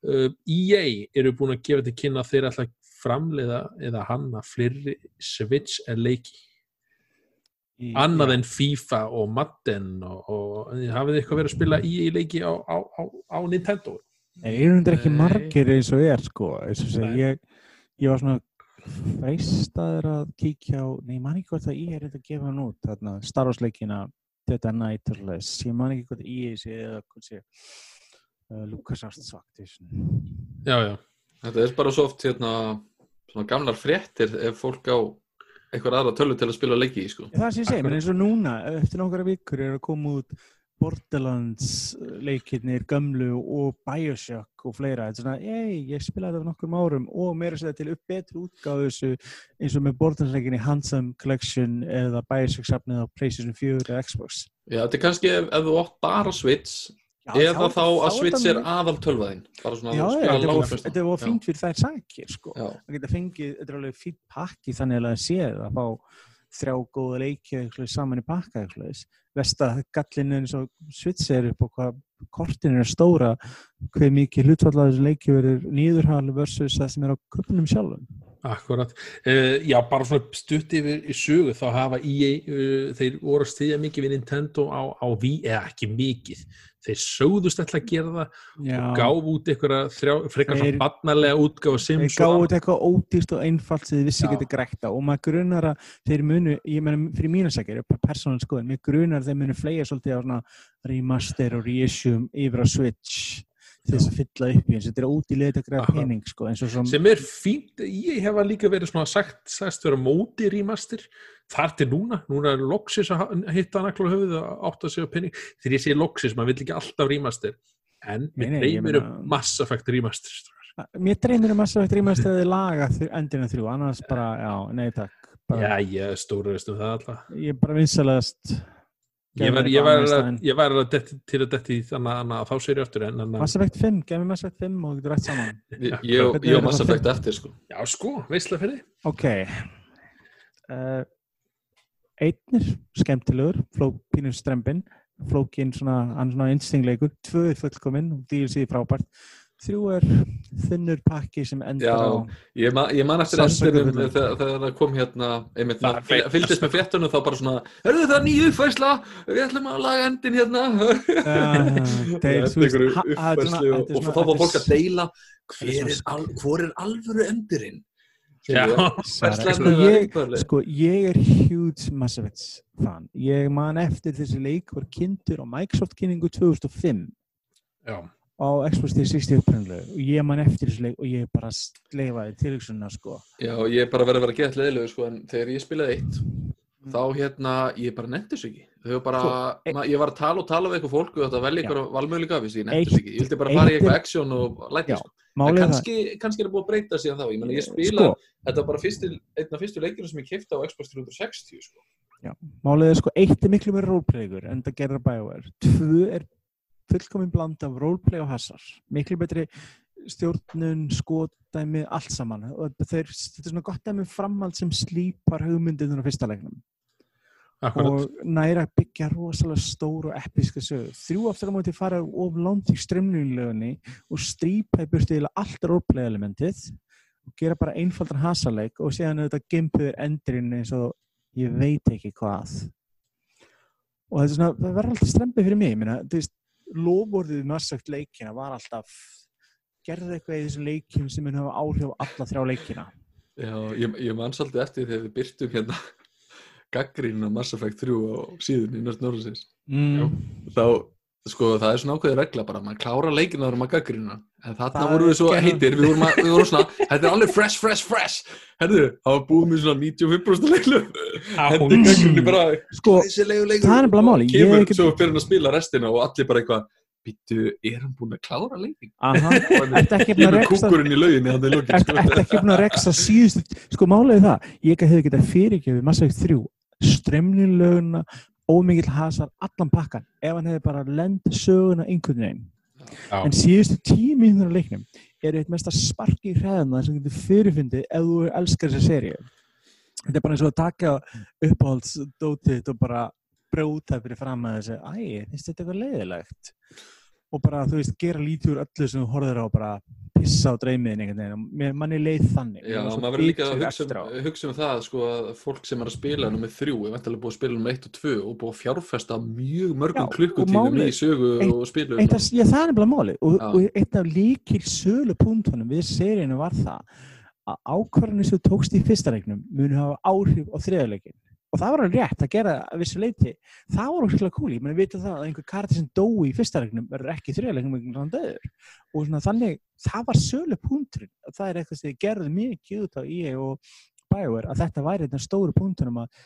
uh, EA eru búin að gefa til kynna að þeir að framleiða eða hanna fleiri Switch er leiki Í- annað já. en FIFA og Madden og, og hafið þið eitthvað verið að spila EA leiki á, á, á, á Nintendo En eru hundur ekki Nei. margir eins og er sko, eins og segi, Nei. ég, ég var svona freistaður að kíkja á, nei, ég man ekki hvort að ég er eitthvað að gefa hann út, þarna, Star Wars leikina or less, ég man ekki hvort að ég sé eða hvort sé uh, LucasArts Activision. Já, já, Þetta er bara svo oft hérna, svona gamlar fréttir ef fólk á eitthvað aðra tölu til að spila leiki í, sko. Það sem ég segi, menn eins og núna, eftir nokkara vikur er að koma út Borderlands leikirnir, Gömlu og Bioshock og fleira. Þetta er svona, ei, ég spilaði þetta fyrir nokkrum árum og meira að segja til upp betri útgáðu þessu eins og með Borderlands leikinni Handsome Collection eða Bioshock safnið á PlayStation 4 eða Xbox. Já, þetta er kannski ef, ef þú átt bara Switch eða þá, að er Switch er aðal tölvaðinn. Bara svona Já, að já, spila þetta var- langflesta. þetta var fínt fyrir þær sækir, sko. Það geta fengið, þetta er alveg fínt pakki þannig að það séð að fá þrjá góða leiki eða eitthvað saman í pakka eitthvað. Vesta gallin eins og Switch er upp og hvað kortin er stóra, hver mikið hlutfall að þessu leiki verður nýðurhal versus það sem er á köpunum sjálfum. Akkurat, uh, já bara svona stutt yfir í sögu þá hafa EA, uh, þeir voru að stiðja mikið við Nintendo á, á Wii, eða ekki mikið, þeir sögðust ætla að gera það Já, og gáfu út þrjá, frekar svona barnalega útgáfa þeir annað. þetta eitthvað ódýrt og einfalt sem þið vissi Já. getið grætt á og maður grunar að þeir munu, ég meina fyrir mínu sækir, persónuleg skoðin, mér grunar að þeir munu fleia svolítið á remaster og reissue yfir á Switch til þess að fylla upp í eins, þetta er ódýrlega græða Akkurat. pening sko, og svona sem er fínt, ég hefa líka verið svona sagt, sagst vera móti remaster þar til núna, núna er loksis að hitta nakla höfuð og átta sig á penning þegar ég segi loksis, maður vill ekki alltaf remaster en Nei, mér dreymir um Mass Effect remaster Mér dreymir um að það rýmast að þið laga endina þrjú, annars bara, já, nei takk. Bara, já, ég stóru veist um það alltaf Ég er bara vinsalegast. Ég var, ég var, ég var til að detti þannig að þá sér en, en Mass Effect 5, gef mér Mass Effect 5 og getur rætt saman. ég, [laughs] ég, ég og Mass Effect eftir, sko. já sko, veistlega fyrir Ok. Uh, einnir, skemmtilegur, flókinu strempin, flókin svona, hann er svona einstingleikur, tvö er fullkominn, DLC frábært. Þrjú er þunnur pakki sem endar Já. á... Ég, ma ég man eftir fullan. þegar, það kom hérna, einmitt, feitt. fylgdist með fréttunum þá bara svona, hörðu það nýju uppfærsla, við ætlum að laga endin hérna. [laughs] Þetta og, þá er fólk að deila, er hver er, svona- al, hvor er alvöru endurinn? Sko, eða ég, sko, ég er huge Mass Effect fan. Ég man eftir þessi leik var kynntur á Microsoft kynningu 2005 já, á Xbox 360 upprænlega og ég man eftir þessi leik og ég bara sleifaði tilhugsunna sko. Já, ég er bara verið að vera gett leðilegu, sko, en þegar ég spilaði eitt, þá hérna, ég bara nefndi þessu ekki þau var bara, Sko, e- ma, ég var að tala og tala við eitthvað fólk og þetta velja Já. valmöðuleika af þessu, ég nefndi þessu ekki, ég vildi bara fara í eitt eitthvað action og læti Já, sko. en kannski, kannski er það búið að breyta síðan þá, ég meina ég spila, sko, þetta var bara fyrsti, einn af fyrstu leikinu sem ég kefti á Xbox 360 sko. málið er sko, eitt er miklu meira roleplaygur en það gerir BioWare. Tvö er fullkomin bland af roleplay og hasar. Miklu betri stjórnun, skotdæmi, allt saman. Og þeir, þetta er svona gott dæmi um framhald sem slípar hugmyndinu á fyrsta leiknum. Akkurat. og næra byggja rosalega stór og episka sögu. Þrjú aftur á móti fara of langt í strömmlunlegunni og strípa í burtu eða allt roleplay elementið og gera bara einfaldan hasaleik og séðan auðvitað gimpuður endurinn eins og ég veit ekki hvað. Og þetta er svona, það verður alltaf strempið fyrir mig, ég meina, þú veist, lofvorðið massagt leikina var alltaf gerði eitthvað í þessum leikjum sem mun hafa áhrif á alla þrjá leikina. Já, ég, ég man svolítið eftir þegar við byrtum hérna gaggrín á Mass Effect 3 á síðunni Nörd Norðsins Mm. þá, sko, það er svona ákveðið regla bara, maður klára leikina þegar maður gaggrína en þarna vorum við svo heitir við vorum, að, við vorum svona, þetta er alveg fresh, fresh, fresh. Herðu, það var búið með svona 95% leiklu hendi gaggríni bara Sko, leikur það er nefnilega máli, ég kemur er ekkert- svo fyrir að spila restina og allir bara eitthvað býttu, er hann búin að klára leikin? aha, ertu ekki búin að reksta kúkurinn í lauginni hann í lókin Ertu ertu ekki búin að reksa síðustu, sko málið er það, ég hefði getað fyrirgefið Mass Effect 3, strömmlunlöguna, ómikill hasar, allan pakkan, ef hann hefði bara lend söguna einhvern veginn. Já. En síðustu mínútur á leiknum eru eitt mesta sparki í hræðina sem getur fyrirfundið ef þú elskar þessa seríu. Þetta er bara eins og að taka uppáhaldsdótið og bara brjóta fyrir fram að þessu, æ, finnst þetta eitthvað leiðilegt? Og bara, þú veist, gera lítið úr öllu sem þú horfður á og bara pissa á dreymiðin einhvern veginn. og mér- Manni leið þannig. Já, maður verður líka að hugsa um, hugsa um það sko, að fólk sem er að spila nummer þrjú er vantilega búið að spila nummer eitt og tvö og búið að fjárfesta mjög mörgum klukkutíðum í sögu eitt- og spilu Eitt af, já, það er nefnilega máli og, og eitt af líkil sölu punktunum við seríinu var það að ákvarðanir sem tókst í fyrsta leiknum muni hafa áhrif á þriðarleikin og það var alveg rétt að gera að vissu leiti það var óskulega cool, ég meni vita það að einhver karti sem dói í fyrsta leiknum verður ekki í þriðarleikum vegna hann döður og svona þannig, það var sölu punkturinn og það er eitthvað sem þið gerðu mikið út á EA og BioWare að þetta væri þetta stóru punktunum að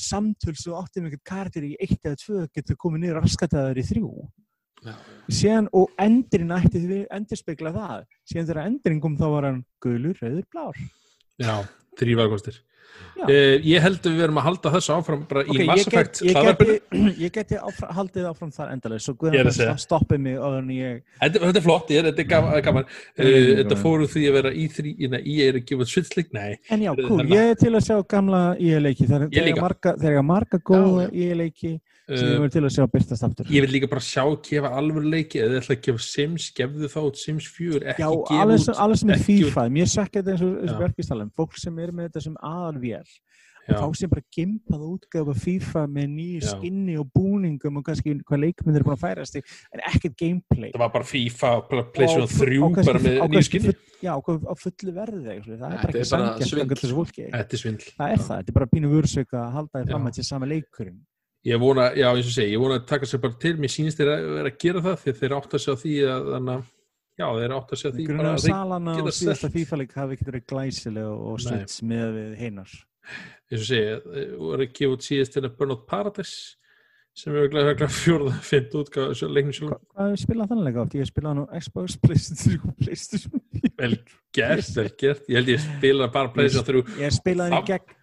samtöl sem átti einhvern karakter í eitt eða tvö getur komið niður raskataður í þrjú Já. síðan og endurinn ætti við endurspegla það síðan þegar endurinn kom þá var hann gulur, rauður, blár. Já. Uh, ég held að við verum að halda þessu áfram bara Ok, í Mass ég, get, [clears throat] Effect ég, geti, ég geti áfram, haldið áfram þar endalega svo Guðan stoppið mig en ég Þetta, þetta er flott, ég er, þetta er gaman. gaman. Uh, Mm, þetta gaman. fóru því að vera í þrý, í ég er að gefa svitsleik, nei. en já, cool, ég er til að sjá gamla EA-leiki þegar Ég marga, þegar marga góða Já, EA-leiki sem ég Uh, verður til að sjá byrtast aftur ég vil líka bara sjá gefa alveg leiki eða ætla að gefa Sims, gefðu þá Sims 4, ekki Já, gefa út alveg sem er FIFA, mér sakka þetta eins og, verkistalum, fólk sem er með þetta sem aðalvél og þá sem bara gimpað útgáfa FIFA með nýju skinni og búningum og kannski hvað leikmyndir er búin að færast í, en ekkert gameplay. Það var bara FIFA, PlayStation Og á fu- 3 á kannski- bara með nýju skinni. Já, á fullu verði það er bara ekki fólki. Þetta er svindl. Það er það, þetta er bara pínu vörsök að halda því fram að þetta er sama leikurinn. Ég vona, já, eins og segi, ég vona að taka sér bara til, mér sýnist þeir að vera að gera það því þeir átt að sjá því að, þannig að, já, þeir átt að sjá því bara að að þeir, salana geta og síðasta selt. FIFA-leik hafi ekkert verið glæsileg og slits með við heinar. eins og segi, þeir voru að gefa út síðast til að Burnout Paradise sem er glæð að fjórða, fint útgáð, leiknum sjálf, Hva- Hvað hefur spilað þannig leik átt? Ég hef spilað á Xbox, Playstation 3, [laughs] Playstation 4. vel gert, vel gert, ég held ég spila bara PlayStation 3, Ég hef spilað hann í gegn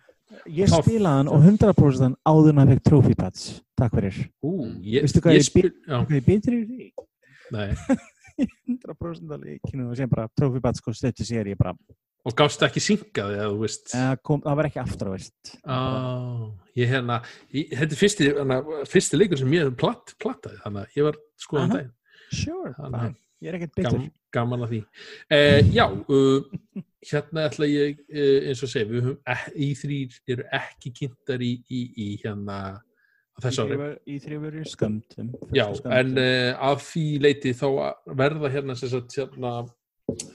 Ég spilaði hann og 100% hann áður en hann fekk trophy pads Takk fyrir. Veistu hvað ég betur í því? nei, 100% að leikinu og sem bara trophy pads kom stöttu sér ég bara og gafst ekki syngað eða þú veist, uh, kom, Það var ekki aftur á veist á, ég hérna, ég, þetta er fyrsti, hana, fyrsti leikur sem ég hef platt, plattaði, þannig að ég var skoðan Aha. daginn. Sure, Þannig að- Ég er ekkert betur Gam, gaman að því. Eh, já, uh, [laughs] hérna ætla ég uh, eins og segja, við höfum e- í þrýr eru ekki kynntar í, í, í hérna á þessu ári. Í þrjúveru skömmtum já, en uh, af því leiti þá verða hérna sem sagt, hérna,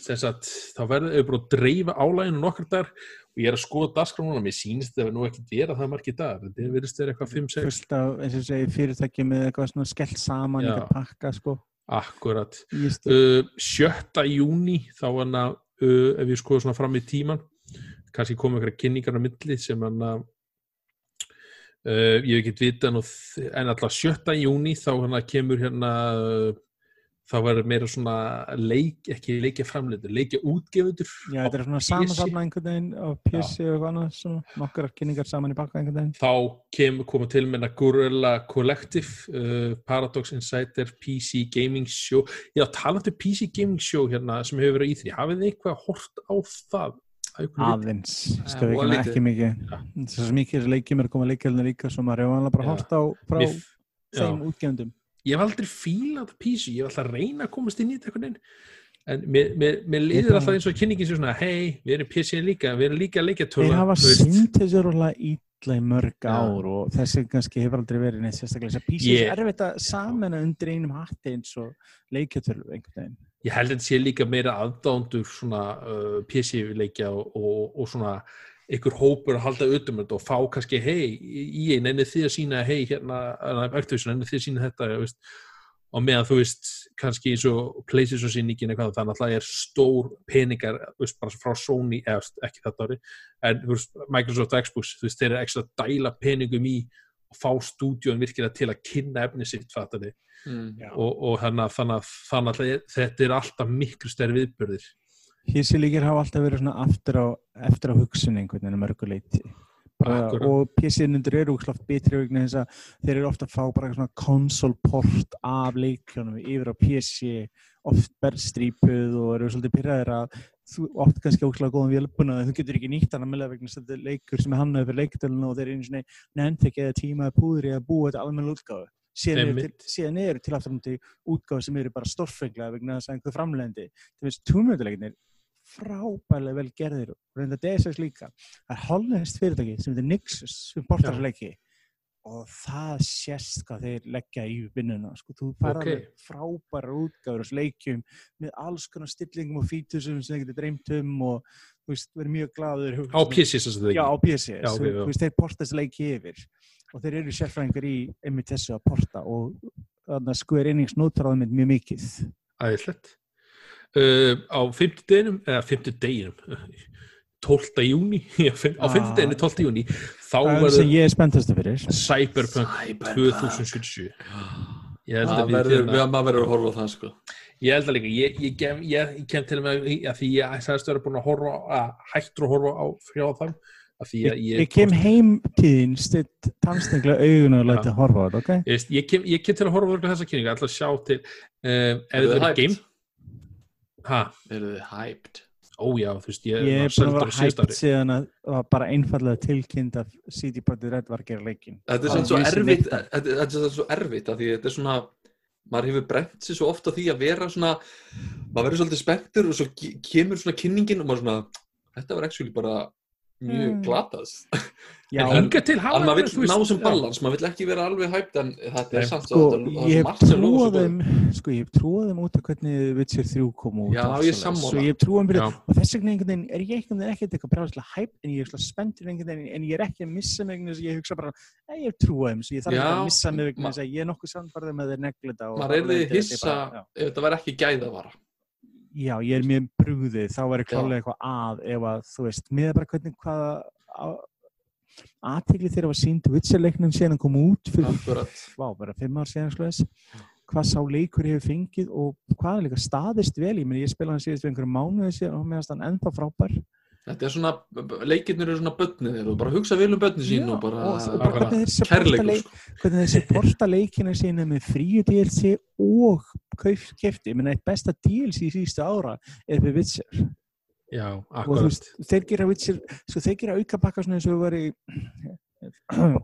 sem sagt þá verða við bara að dreifa álæginu nokkar dagar og ég er að skoða dagskrá núna. Mér sýnist þetta nú ekki vera það margir dagar. Þetta verðist vera eitthvað 5-6 Fullt af, eins og segi, fyrirtæki með eitthvað svona skellt saman eitthvað pakka, sko. Akkurat. Uh, sjötta júni þá hann að uh, ef ég skoða svona fram í tíman kannski koma ykkur kynningar á milli sem hann að Uh, ég hef ekki vita en alltaf 7. júni þá hérna kemur hérna uh, þá verður meira svona leik, ekki leikja framleitur, leikja útgefundur Já, þetta er svona samansafna einhvern veginn á PC og eitthvað annað, svona nokkrar kynningar saman í bakka einhvern veginn. þá kemur koma til með Gorilla Collective uh, Paradox Insider PC Gaming Show já, talandi um PC Gaming Show hérna sem hefur verið í því, hafið þið eitthvað hort á það? Að? Aðeins, voða ekki, ekki mikið. Það er svo mikið leikjum er að koma leikjölinu líka sem hefur alveg bara hort á frá Mér- þeim já. Ég hef aldrei fílað PC, ég hef alltaf reyna að komast inn í þetta en mér, mér, mér liður alltaf eins og kynningin sem svona, hei, við erum PC líka við erum líka að leikja Þeir hafa sínt þessu rólega ítla í mörg ár og þessi kannski hefur aldrei verið neitt sérstaklega. Þess að PC Ég- er erfitt að samena undir einum hatti eins og leikjötölu einhvern veginn. ég held að þetta sé líka meira aðdándur svona uh, PC-leikja og, og, og svona ykkur hópur að halda utum þetta og fá kannski hei, ég nenni þið að sína hei, hérna, Activision, nenni þið að sína þetta veist, og meðan þú veist kannski eins og Playstation sýningin eitthvað þannig að það er stór peningar veist, bara frá Sony, eða ekki þetta ári en veist, Microsoft og Xbox þú veist, þeir eru ekstra að dæla peningum í og fá stúdíun virkilega til að kynna efni sitt fattandi Mm. Já. og, og þannig að, þannig að, þetta er alltaf miklu stærri viðbörðir Hissi líkir hafa alltaf verið svona aftur á, eftir á hugsun einhvern veginn mörguleiti. Og PC-nundur eru úrslátt betri vegna þess að þeir eru ofta að fá bara svona konsolport af leikljónum yfir á PC, oft berstrípuð og eru svolítið pyrraðir að þú oft kannski ókslega góðan vélbuna þú getur ekki nýtt hann að meðlega vegna þetta er leikur sem er hannaði fyrir leikdölinu og þeir eru einu svona nefnt ekki eða tímaði púður í að búa þetta almenna útgáfu. Síðan eru, til, síðan eru til aftur útgáfu sem eru bara stórfenglega vegna þess að einhver framlendi. Það finnst túnmjönduleikinir frábærlega vel gerðir og reynda DSS líka. Það er hollenskt fyrirtæki sem heitir Nixus sem Já. þessu leiki og það sést hvað þeir leggja í vinnuna. Sko, þú fær Ok. alveg frábæra útgáfur á þessu leikjum með alls konar stillingum og fítusum sem þeir getur dreymt um og þú veist, verið mjög glaður. á PC sem þetta Já, á PC. Já, ok, Þú- veist, þeir porta þessu leiki yfir og þeir eru sérfræðingar í einmitt þessu að porta og þannig að notar á þeim mjög mikið. æðislegt uh, á 50 deginum eða 50 deginum 12. júni á Ah. 50 deginum 12. júni þá Það er sem verður ég er spenntastu fyrir. Cyberpunk Cyberpunk. 2077 ég held Það að við verður, hérna- við maður verður að horfa á það sko. Ég held að líka, ég, ég, kem, ég, ég kem til með að því ég sagðist að vera búin að horfa á- að hættur að horfa á frjá þann að því að Ég, ég, ég kem heim þín, stitt tannstaklega augun og læti að horfa á þetta, ok? ég, veist, ég, kem, ég kem til að horfa á þessa kynningu, ætla að sjá til uh, ef þetta þið er ha, Eru þið hyped? ójá, þú veist ég, Ég er var að seldur á vera síðasta hægt ári. síðan að það var bara einfallega tilkynnt að CD Projekt Red var að gera leikin. Þetta er samt svo erfitt þetta, þetta er samt svo erfitt af því þetta er svona maður hefur brent sér svo ofta því að vera svona maður verður svolítið spenntur og svo ke- kemur svona kynningin og maður svona þetta var actually bara mjög Mm. glatað Já, en en maður veist, ná sem balans, maður vill ekki vera alveg hæpt en þetta er samt sko, er ég svo hef margt sem lofa trúað svo þeim, sko, ég hef trúað þeim út af hvernig Witcher 3 kom út. Já, ég. Svo ég Já. og þess vegna einhvern veginn er ég einhvern veginn ekkert eitthvað bráðslega hæp en ég er svona spenntur einhvern veginn en ég er ekki að missa mig ég hugsa bara "Nei, ég hef trúað þeim, svo ég þarf ekki Já, að missa mig vegna ma- þess að ég er nokkuð sannbarðið með þeir og maður er því er hissa ef þetta var ekki gæðavara Já, ég er mjög brúðið, þá væri Já. klálega eitthvað að ef að, þú veist, með bara hvernig hvaða aðtegli þeirra var sínd Witcher-leiknum síðan kom út fyrir, vá, bara fimm ár síðan slúðis, hvað sá leikur hefur fengið og hvað er líka staðist vel, ég meni ég spila hann síðast við einhverjum mánuði síðan og meðast hann ennþá frábær. Þetta er svona, leikirnir eru svona bönnið þeir og bara hugsa vel um bönni sín og bara, kærleikur leik, sko. hvernig þeir supporta leikina sína með fríu DLC og kaufkefti, ég meina eitt besta DLC í síðustu ára er við Witcher. já, og þú akkurat veist, þeir gera Witcher, sko, þeir gera auka pakka svona eins og við var í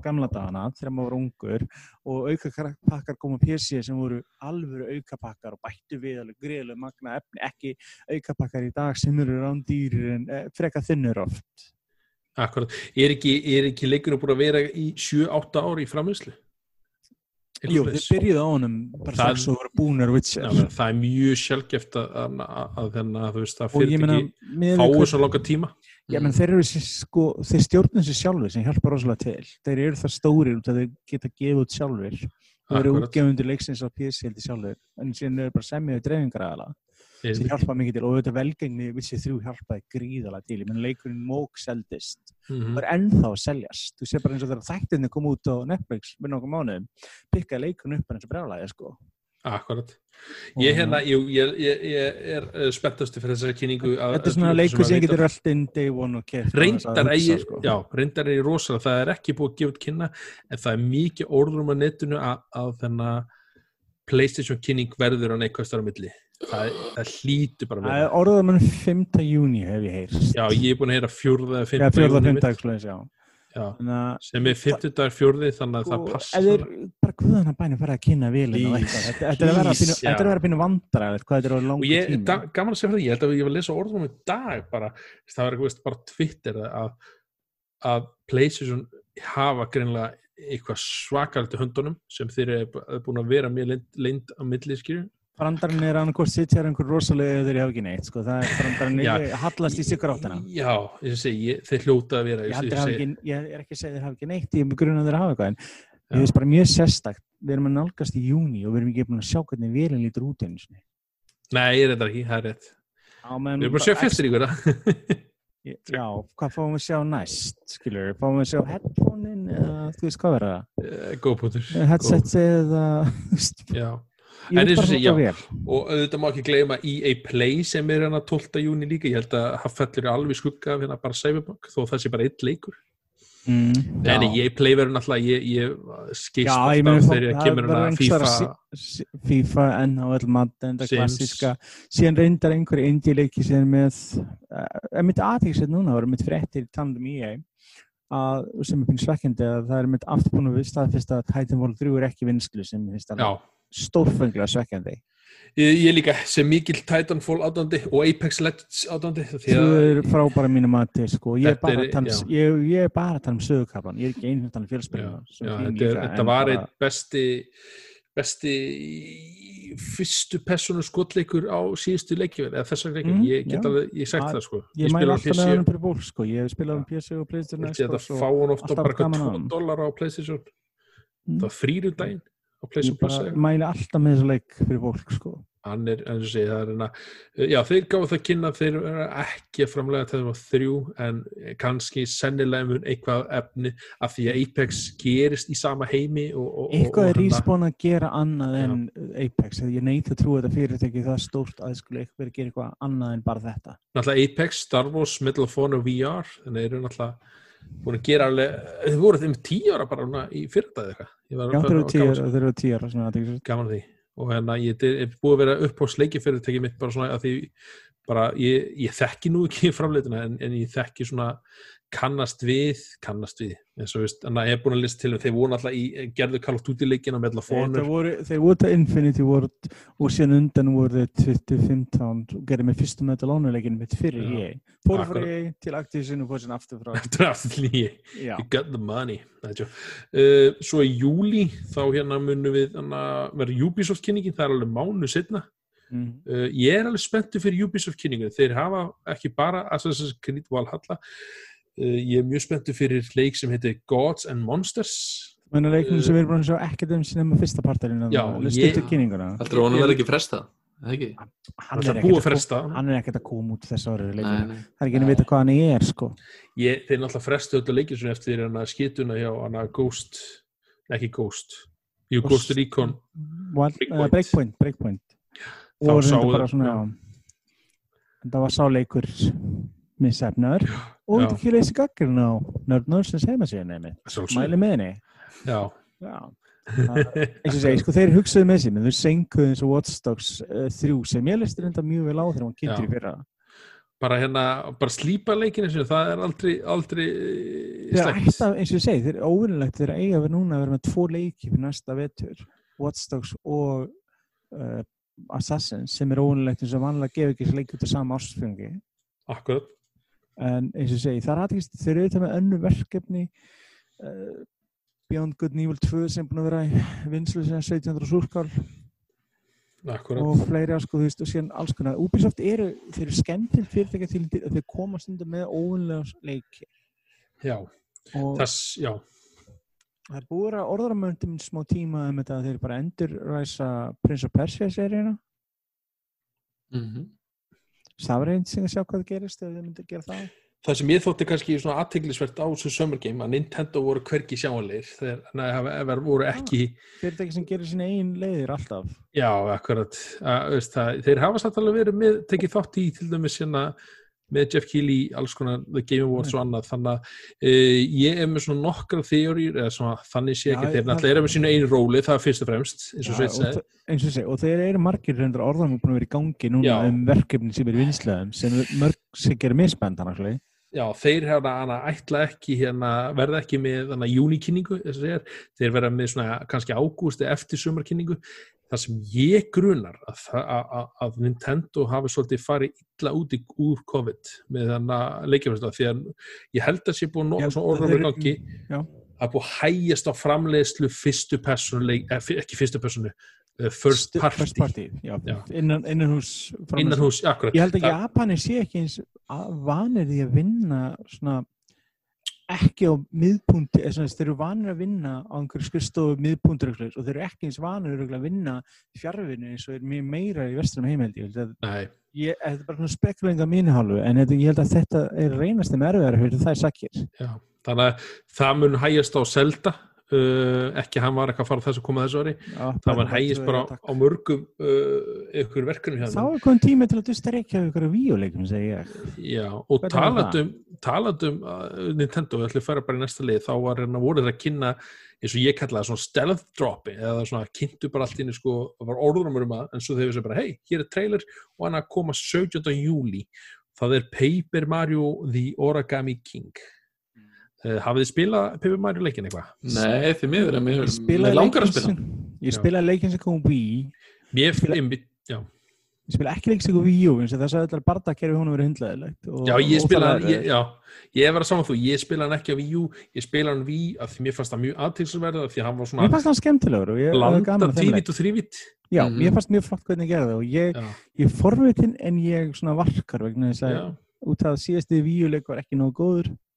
gamla dagana þegar maður var ungur og auka pakkar koma á PC sem voru alvöru auka pakkar og bættu við alveg greiðlega magna efni, ekki auka pakkar í dag sem eru rándýrir en eh, freka þunnur oft. Akkurat, er ekki, ekki leikunum búin að vera í 7-8 ári í framherslu Jú, þeir byrjuðu á honum bara Það- strax og voru búnir Witcher. Já, það er mjög sjálfgeft að, að, að, að að þú veist að miðað við fáið svo langa tíma Já, menn þeir eru sko, þeir stjórnum sér sjálfur sem hjálpar rosalega til. Þeir eru það stórir út að þeir geta gefið út sjálfur Það eru útgefundur leiksins á heldur sjálfur en síðan eru bara semmiðu dreifingar aðala sem hjálpa mikið til og auðvitað velgengni vissi þrjú hjálpaði gríðalega til. Ég menn leikurinn mók seldist Mhm. og er ennþá að seljast. Þú sé bara eins og þegar þættinni kom út á Netflix með nokkuð mánuðum pikkaði leikurinn upp eins og brjálæði sko Akkurat. Ég, Og- hérna, ég, ég, ég, ég er uh, spenntastu fyrir þessari kynningu. Þetta er svona leikur sem getur allt inn day one og kert Reyndar er ég, já, reyndar er ég rosalega, það er ekki búið að gefa út kynna, en það er mikið orðrum að netinu að, þennan PlayStation kynning verður á neikvæstar á milli. Það, það hlýtur bara. Orðað mann 5. júni hef ég heyrst Já, ég er búin að heyra fjórða eða Já, fimmta sem er fimmtudagur fjórði, þannig að það sko, þeir bara guðan að bæna fara að kynna vilin þetta er að vera að pínu vandræðilegt hvað þetta er á langu ég, tíma da, gaman að segja fyrir því, ég held að ég var að lesa orðum í dag bara, það var bara Twitter að, að PlayStation hafa greinlega eitthvað svakalegt í höndunum sem þeir eru búin að vera mjög leynd á milli skýrju brandarinn er annað hvort sitja einhver rosalega eða þeir hafa ekki neitt sko. það er brandarinn Já. er hallast í sikur áttina. Já, ég segi, ég, þeir hljóta að vera ég, ég, segi, ekki, ég er ekki að segja þeir hafa ekki neitt ég er með grunn að þeir hafa eitthvað en Já. ég veist bara mjög sérstakt við erum að nálgast í júni og við erum ekki búin að sjá hvernig vilin lítur út einu sinni. Nei, ég er þetta ekki, það er rétt. Á meðan Við erum bara að sjá fyrstir hverja [laughs] Já, hvað fáum við að sjá næst, skilur, fáum við að sjá headphone-in eða þú veist hvað verða það? Eh, En eins og sé, já. og auðvitað má ekki gleyma EA Play sem er hérna 12. júni líka, ég held að það fellur alveg skugga af hérna bara Cyberpunk þó það sé bara eitt leikur Mm, já. EA Play verður náttúrulega, ég, ég skist Já, alltaf þegar það kemur hérna FIFA sí- FIFA, NHL, Madden, þetta Sims. klassíska síðan reyndar einhverju indie-leiki sem er með uh, mitt aðtíksett núna var mitt fréttir tandum EA að, sem er pínu svekkjandi að það er mitt afturbúinu við staðfist að Titanfall 3 er ekki vinslu sem ég finnst Já, alveg stórfenglega svekkjandi ég, ég líka sem mikil Titanfall ádandi og Apex Legends ádandi því Þú að er frábæra mínu mati sko. er er- að tala, já. ég, ég er bara að tala um sögukaflan ég er ekki einhvern veginn já, þetta, er, var einn besti besti fyrstu personu skotleikur á síðustu leikjum eða þessar leikjum, Mm, ég get alveg, ég sagt Að- það sko ég spila á alltaf með hann fyrir ból sko. ég spilað um PC og Playstation þetta fá hann ofta bara gaman eitthvað að 2 honum. dólar á Playstation Mm. það var frýrum daginn á Playstation ég Plus mæla alltaf með þessu leik fyrir fólk sko. er, það er hérna já, þeir gáðu það kynna, þeir eru ekki að framlega þetta var þrjú, en kannski sennilega mun eitthvað efni af því að Apex gerist í sama heimi og, og, eitthvað og, er hérna- respawn að gera annað en Apex ég neitt að trúa þetta fyrirtæki það stórt að vera að gera eitthvað annað en bara þetta. Náttúrulega Apex, Star Wars, Medal of Honor VR, þannig þeir eru náttúrulega búin að gera alveg, þau voru þeim tíu ára bara í fyrrdag eitthvað var- já þeir eru gaman- þeir eru athyglisvert. gaman því og hérna ég er búið að vera upp á sleikifyrirtæki mitt bara svona að því bara ég, ég þekki nú ekki [laughs] framleitina en, en ég þekki svona kannast við kannast við eins og veist, þannig að ég er búin að lista til um þeir voru alltaf í gerðu Call of Duty leikina með alla Þeir voru, þeir voru til Infinity Ward og síðan undan voru þeir 2015 og gerði með fyrstu Metal Honor-leikinu mitt fyrir Já, EA. Fóru akkurat. frá EA til Activision og fóru síðan aftur frá. þetta er aftur nýji Já. you got the money uh, svo í júli þá hérna munum við verður Ubisoft kynningin það er alveg mánu setna Mm. uh, ég er alveg spenntu fyrir Ubisoft kynningu þeir hafa ekki bara Assassin's Creed Valhalla ég er mjög spenntu fyrir leik sem heitir Gods and Monsters Menna leiknum sem við erum búin að sjá ekkert um sinema fyrsta partarinn Já, að ég- honum verði ekki fresta? Ekki? Hann Það er er ekkert búið að að kom- fresta Hann er ekkert að koma út leikinu. nei. Það er ekki að vita hvað hann er sko. ég, þeir náttúrulega frestu öllu leikir eftir hana skituna hjá hana Ghost ekki Ghost Jú, Ghost- Ghost Recon Wild, Breakpoint. Breakpoint. Breakpoint, Breakpoint. Þá já. já. Það var sáleikur missefnaður og þetta ekki leysi gaggrinn á Nörd Nördsins heimasíðan nefnir. Mæli með henni. Já, Já. Og segi, sko, þeir hugsaðu með sér, menn þau senkuðu eins og Watch Dogs uh, 3 sem ég listi reynda mjög vel á þegar hann kynntur Já. í fyrra. bara hérna bara slípa leikinu það er aldrei aldrei slæmt ætta, eins og ég segi, þeir eru óvinnilegt þeir eiga að vera núna að vera með tvo leiki fyrir næsta vetur, Watch Dogs og uh, Assassin sem er óvinnilegt eins og vanlega gefa ekki þessi leiki út á sama ástfengi. Akkurat, En eins og segi, það er aðeins, þeir eru auðvitað með önnu verkefni uh, Beyond Good and Evil 2 sem er búin að vera í vinslu sem 1700 súrkál. Akkurat. Og fleiri sko, þú veist, og síðan alls konar. Ubisoft eru, þeir eru skemmtil fyrirtækja til að þeir koma stundum með óvinnlega leiki Já, og, þess, já. Það er búið að orðramöndum smá tíma um þetta að þeir bara endurræsa Prince of Persia seríuna. Mm Það var einn sem að sjá hvað það gerist ef þeir myndir gera það. það sem ég þótti kannski svona aðteglisvert á þessu Summer Game að Nintendo voru hvergi sjáanleir nei, hafa- hafa- voru ekki Fyrirtæki sem gerir sína einn leiðir alltaf. já, akkurat að, veist, það, þeir hafa satt alveg verið með, tekið þátt í til dæmis hérna með Jeff Keighley, alls konar The Game Awards og annað, þannig að uh, ég er með svona nokkra svona þannig sé ekki, Já, þeir náttúrulega eru með sínu einu róli, það er fyrst og fremst, eins og Já, Sveit og eins og og þeir eru margir reyndar orðan búin að vera í gangi núna Já. um verkefni sem er vinslegaðum sem er mörg sem gerir misbænd hann Já, þeir hérna ætla ekki hérna, verða ekki með júnikynningu, þeir verða með svona kannski ágústi eftir sumarkynningu. Það sem ég grunar að, að, að, Nintendo hafi svolítið farið illa út í, úr COVID með þannig að leikjafærslega því að ég held að sé búið Já, nóg svona orðan þeir- í gangi að búið að hægjast á framleiðslu fyrstu personu, ekki fyrstu personu, first Stu- party, first party já, Já. innan, innan hús innan hús. Ég held að Það- Japanir sé ekki eins vanir því að vinna svona ekki á miðpunti, eða svona, þeir eru vanir að vinna á einhverju skrifstofu miðpuntur og þeir eru ekki eins vanir að vinna fjárvinni eins og er mjög meira í vestrum heimeldi ég, held að- Nei, ég, þetta er bara svona spekulinga mínu hálfu en ég held að þetta er reynast þeim erfiðar fyrir það er sakir. Já, þannig að það mun hægjast á Zelda uh, ekki hann var eitthvað að fara þess að koma þessu ári. Það var hægjast bara á, á mörgum uh, ykkur verkunum hjá þá er komin tími til að dusta reykja ykkur víuleikum segi ég. Já, og talandum talandum uh, Nintendo, við ætlum að fara bara í næsta lið þá var hérna voru þeir að kynna eins og ég kallaði svona stealth dropi eða svona kynntu bara allt inn sko, það var orðrumur um það en svo þeir vissu bara, hei, hér er trailer og hann að koma 17. júli það er Paper Mario The Origami King hafið þið spilað Paper Mario leikin eitthvað? Nei, því miður, en mér, mér spilaði langar að spila. sem ég spilaði leikin sem kom Wii. Mér, Spila- einmitt, já, ég spilaði ekki leikin sem kom Wii U og þess að þetta bardakerfi hún verið hundleðilegt já, ég spilaði ég, ég var að saman þú, ég spilaði hann ekki á Wii U, ég spilaði hann Wii af því mér fannst það mjög aðtilsverða því að hann var mér svona fannst það skemmtilegur að leik. tvívít og þrívít já, Mhm. mér fannst mjög flott hvernig ég gerði og ég,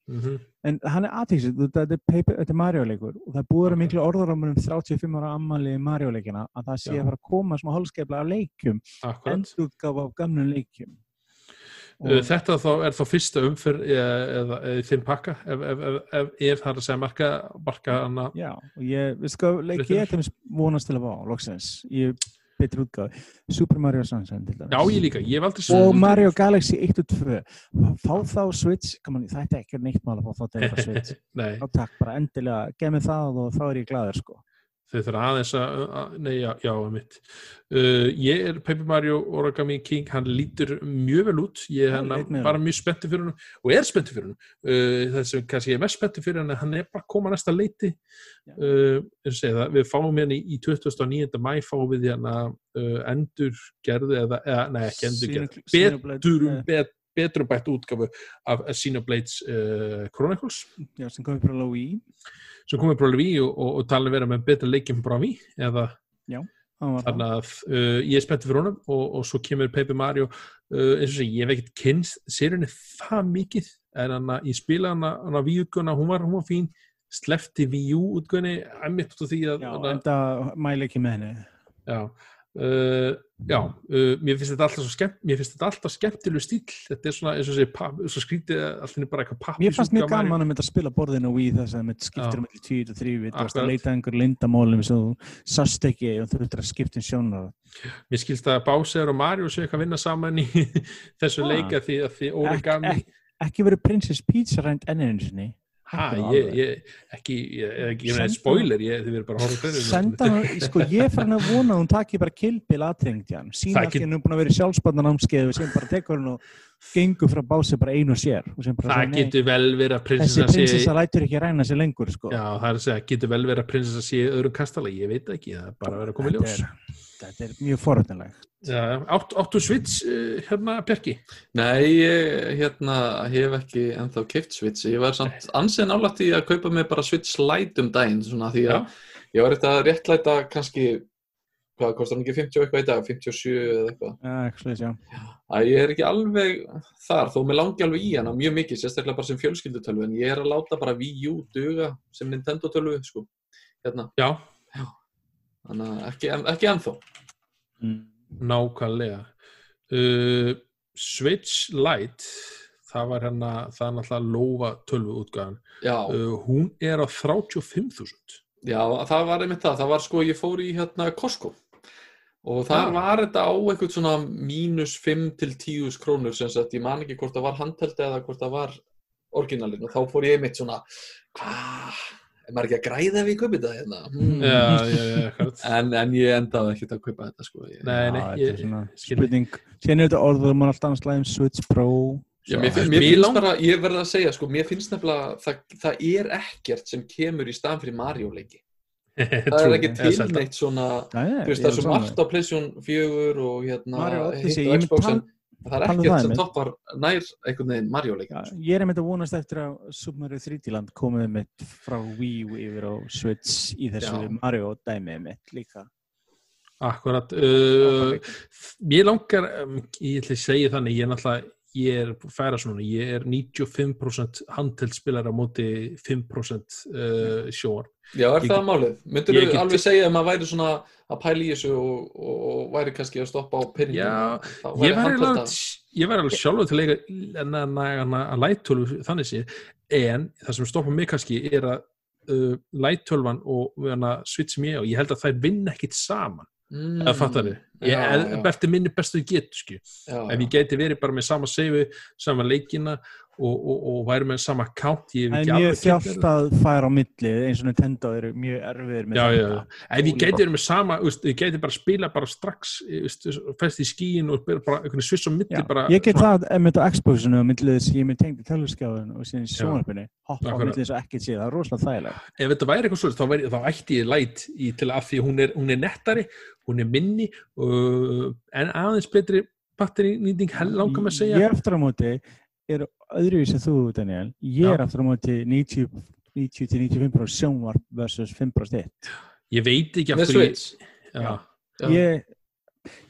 Er forvitin en að að hann er aðtíksið, þetta er, Mario-leikur og það er búið að vera miklu orðurámur um 35 ára ammali Mario-leikina að það sé Já. að fara að koma smá hálfskeifla af leikjum, akkurat endurgáfa af gamlum leikjum. Uh, Þetta þá er þá fyrsta umfyrr eða, eða, í þeim pakka ef, ef, ef, ef, það er að segja marka, marka hana, Já, og ég, við sko, leik ég til dæmis vonast til að fá, loksins, ég betri útgáfi, Super Mario Sunshine til dæmis. já ég líka, ég valdi Og Mario Galaxy 1 og 2, fá þá Switch, koman, það er ekki neitt mál að fá þá Switch. [laughs] Nei, Já, takk, bara endilega, gef mér það og þá er ég glaður, sko. Þau þurfa aðeins að, að nei, já, já, mitt uh, ég er Paper Mario Origami King hann lítur mjög vel út. Ég er hann leit mjög bara mjög spenntur fyrir hann og er spenntur fyrir hann uh, það sem kannski ég er mest spenntur fyrir hann hann er bara að koma næsta leiti. Uh, segja við fáum hérna í, í 29. mæ fáum við hérna uh, endur gerðu eða, eða nei ekki endur gerðu Xenoblade- Xenoblade, beturum, eh, bet, beturum bætt útgafu af Xenoblades uh, Chronicles. Já, sem komið frá Wii. Sem komið Wii og, og, og tala vera með betra leikjum Wii eða það. þannig að uh, ég er spenntið fyrir honum og, og svo kemur Paper Mario uh, eins og sé, ég hef ekkert kynst sérunni það mikið en hann að ég spila hann að Wii útgöna, hún var, hún var fín slefti Wii U útgöni emitt út af því að Já, hana, enda mæli ekki með henni. já, uh, já uh, mér finnst þetta alltaf skemmt mér finnst þetta alltaf skemmtilegu stíl þetta er svona, eins og svo skrítið alltaf bara eitthvað pappi Mér fannst mjög gaman að mynda að spila borðinu Wii þess að það skiptir um eitthvað tvíð og þrývið og Akkurat. leita einhver lindamólum sem þú sast ekki og þú þurftir að skipta um sjónar. mér skilst að Bowser og Mario séu eitthvað að vinna saman í [laughs] þessu leika því að því origami Ek, ekki verið Princess Pizza rænt enn einu sinni. Ha, ég, ég, ekki, ég, Senda- með spoiler, ég, þið verður bara að horfa fyrir hann, sko ég er farin að vona að hún taki bara kilbil aðtrengt hann. Sína ekki hann er búin að vera í sjálfsbarnanámskeið og sem bara tekur hann og gengur frá bási bara einu sér. Það getur vel verið að Þessi prinsessa sé, prinsessa lætur ekki ræna sér lengur, sko. já, það er að segja, getur vel verið að prinsessa sé öðrum kastala, ég veit ekki, það er bara að vera að koma í ljós. Þetta er, þetta er mjög forhundinlegt. Já, átt, áttu svits, uh, hérna, Bjarki? Nei, ég hérna, hef ekki ennþá keift Switch. Ég var samt ansið nálægt í að kaupa mig bara Switch Lite um daginn, svona því að ég var eitthvað að réttlæta kannski, hvað kostar hann ekki 50 og eitthvað í dag, 57 eða eitthvað. Já, já. Að ég er ekki alveg þar, þó mér langi alveg í hana mjög mikið, sérstaklega bara sem fjölskyldutölvu, en ég er að láta bara Wii U duga sem Nintendo tölvu, sko. hérna, Já, þannig að ekki, ekki ennþá. Mm. nákvæmlega. Uh, Switch Lite það var hérna, það er náttúrulega lofa tölvu útgáðan já, uh, hún er á 35.000 já, það var einmitt það. Það var sko, ég fór í hérna Costco. Og það Já. var þetta á eitthvað svona mínus 5 til 10 krónur sem sagt, ég man ekki hvort það var handheld eða hvort það var orginalinn. Og þá fór ég einmitt svona hvað, er maður ekki að græða ef ég kaupið þetta hérna? Hmm. Já, já, já, [laughs] en, en ég endaði ekkert að kaupa þetta sko. Ég, Nei, nei, ég er spurning. síðan er þetta orður mann alltaf annars slæðum Switch Pro? Já, mér, það finn, er mér finnst bara, ég verði að segja sko, mér finnst nefnilega, það, það er ekkert sem kemur í staðan fyrir Mario leiki [laughs] það er ekki Eða til Zelda. neitt svona þú veist, það er svo margt á PlayStation 4 og hérna Mario hitt Odyssey, á ég það er um ekkert sem toppar nær einhvern veginn Mario leiki Já, ég er einmitt að vonast eftir að Super Mario 3D Land komið mitt frá Wii U yfir á Switch í þessu Já. Mario dæmið mitt líka. Akkurat uh, Mér langar, um, ég ætla að segja þannig ég er náttúrulega, ég er færa svona ég er 95% handhildspilar á móti 5% uh, sjóar Já, er Ég- það málið? Myndur þú alveg segja að maður væri svona að pæla í þessu og, og, og væri kannski að stoppa á pinningum Já, þá ég væri alveg ég var alveg sjálfur til að lættölvu þannig sé en það sem stoppa mig kannski er að uh, lættölvan og hana, switch sem ég á, ég held að þær vinna ekkit saman, mm, eða fattar þið? Ég, er, eftir minni bestu get ef ég geti verið bara með sama seifu sama leikina og, og, og væri með sama account ég hef ekki mjög alveg kynnt þjált að færa á milli eins og Nintendo eru mjög erfiðir með Já, já, þetta. já. Ef ég geti verið með sama, ég geti bara spila bara strax, fest í skíin og bara sviss á milli bara, ég get það einmitt á Xboxinu á millið þess að ég er með tengdi telurskjáðun og síðan í sjónarpinni hoppa á millið þess að ekkert sé, það er rosalega þægilegt. Ef þetta væri eitthvað svo þá, væri, þá ætti ég læt í, til að því hún er, hún er nettari, hún er minni uh, en aðeins betri batterinýting langar með að segja. Ég aftur á móti er öðruvísi þú, Daniel ég er Já. aftur á móti 90 90-95% sjónvarp versus 5% hitt ég veit ekki af með hverju ég- já, Já.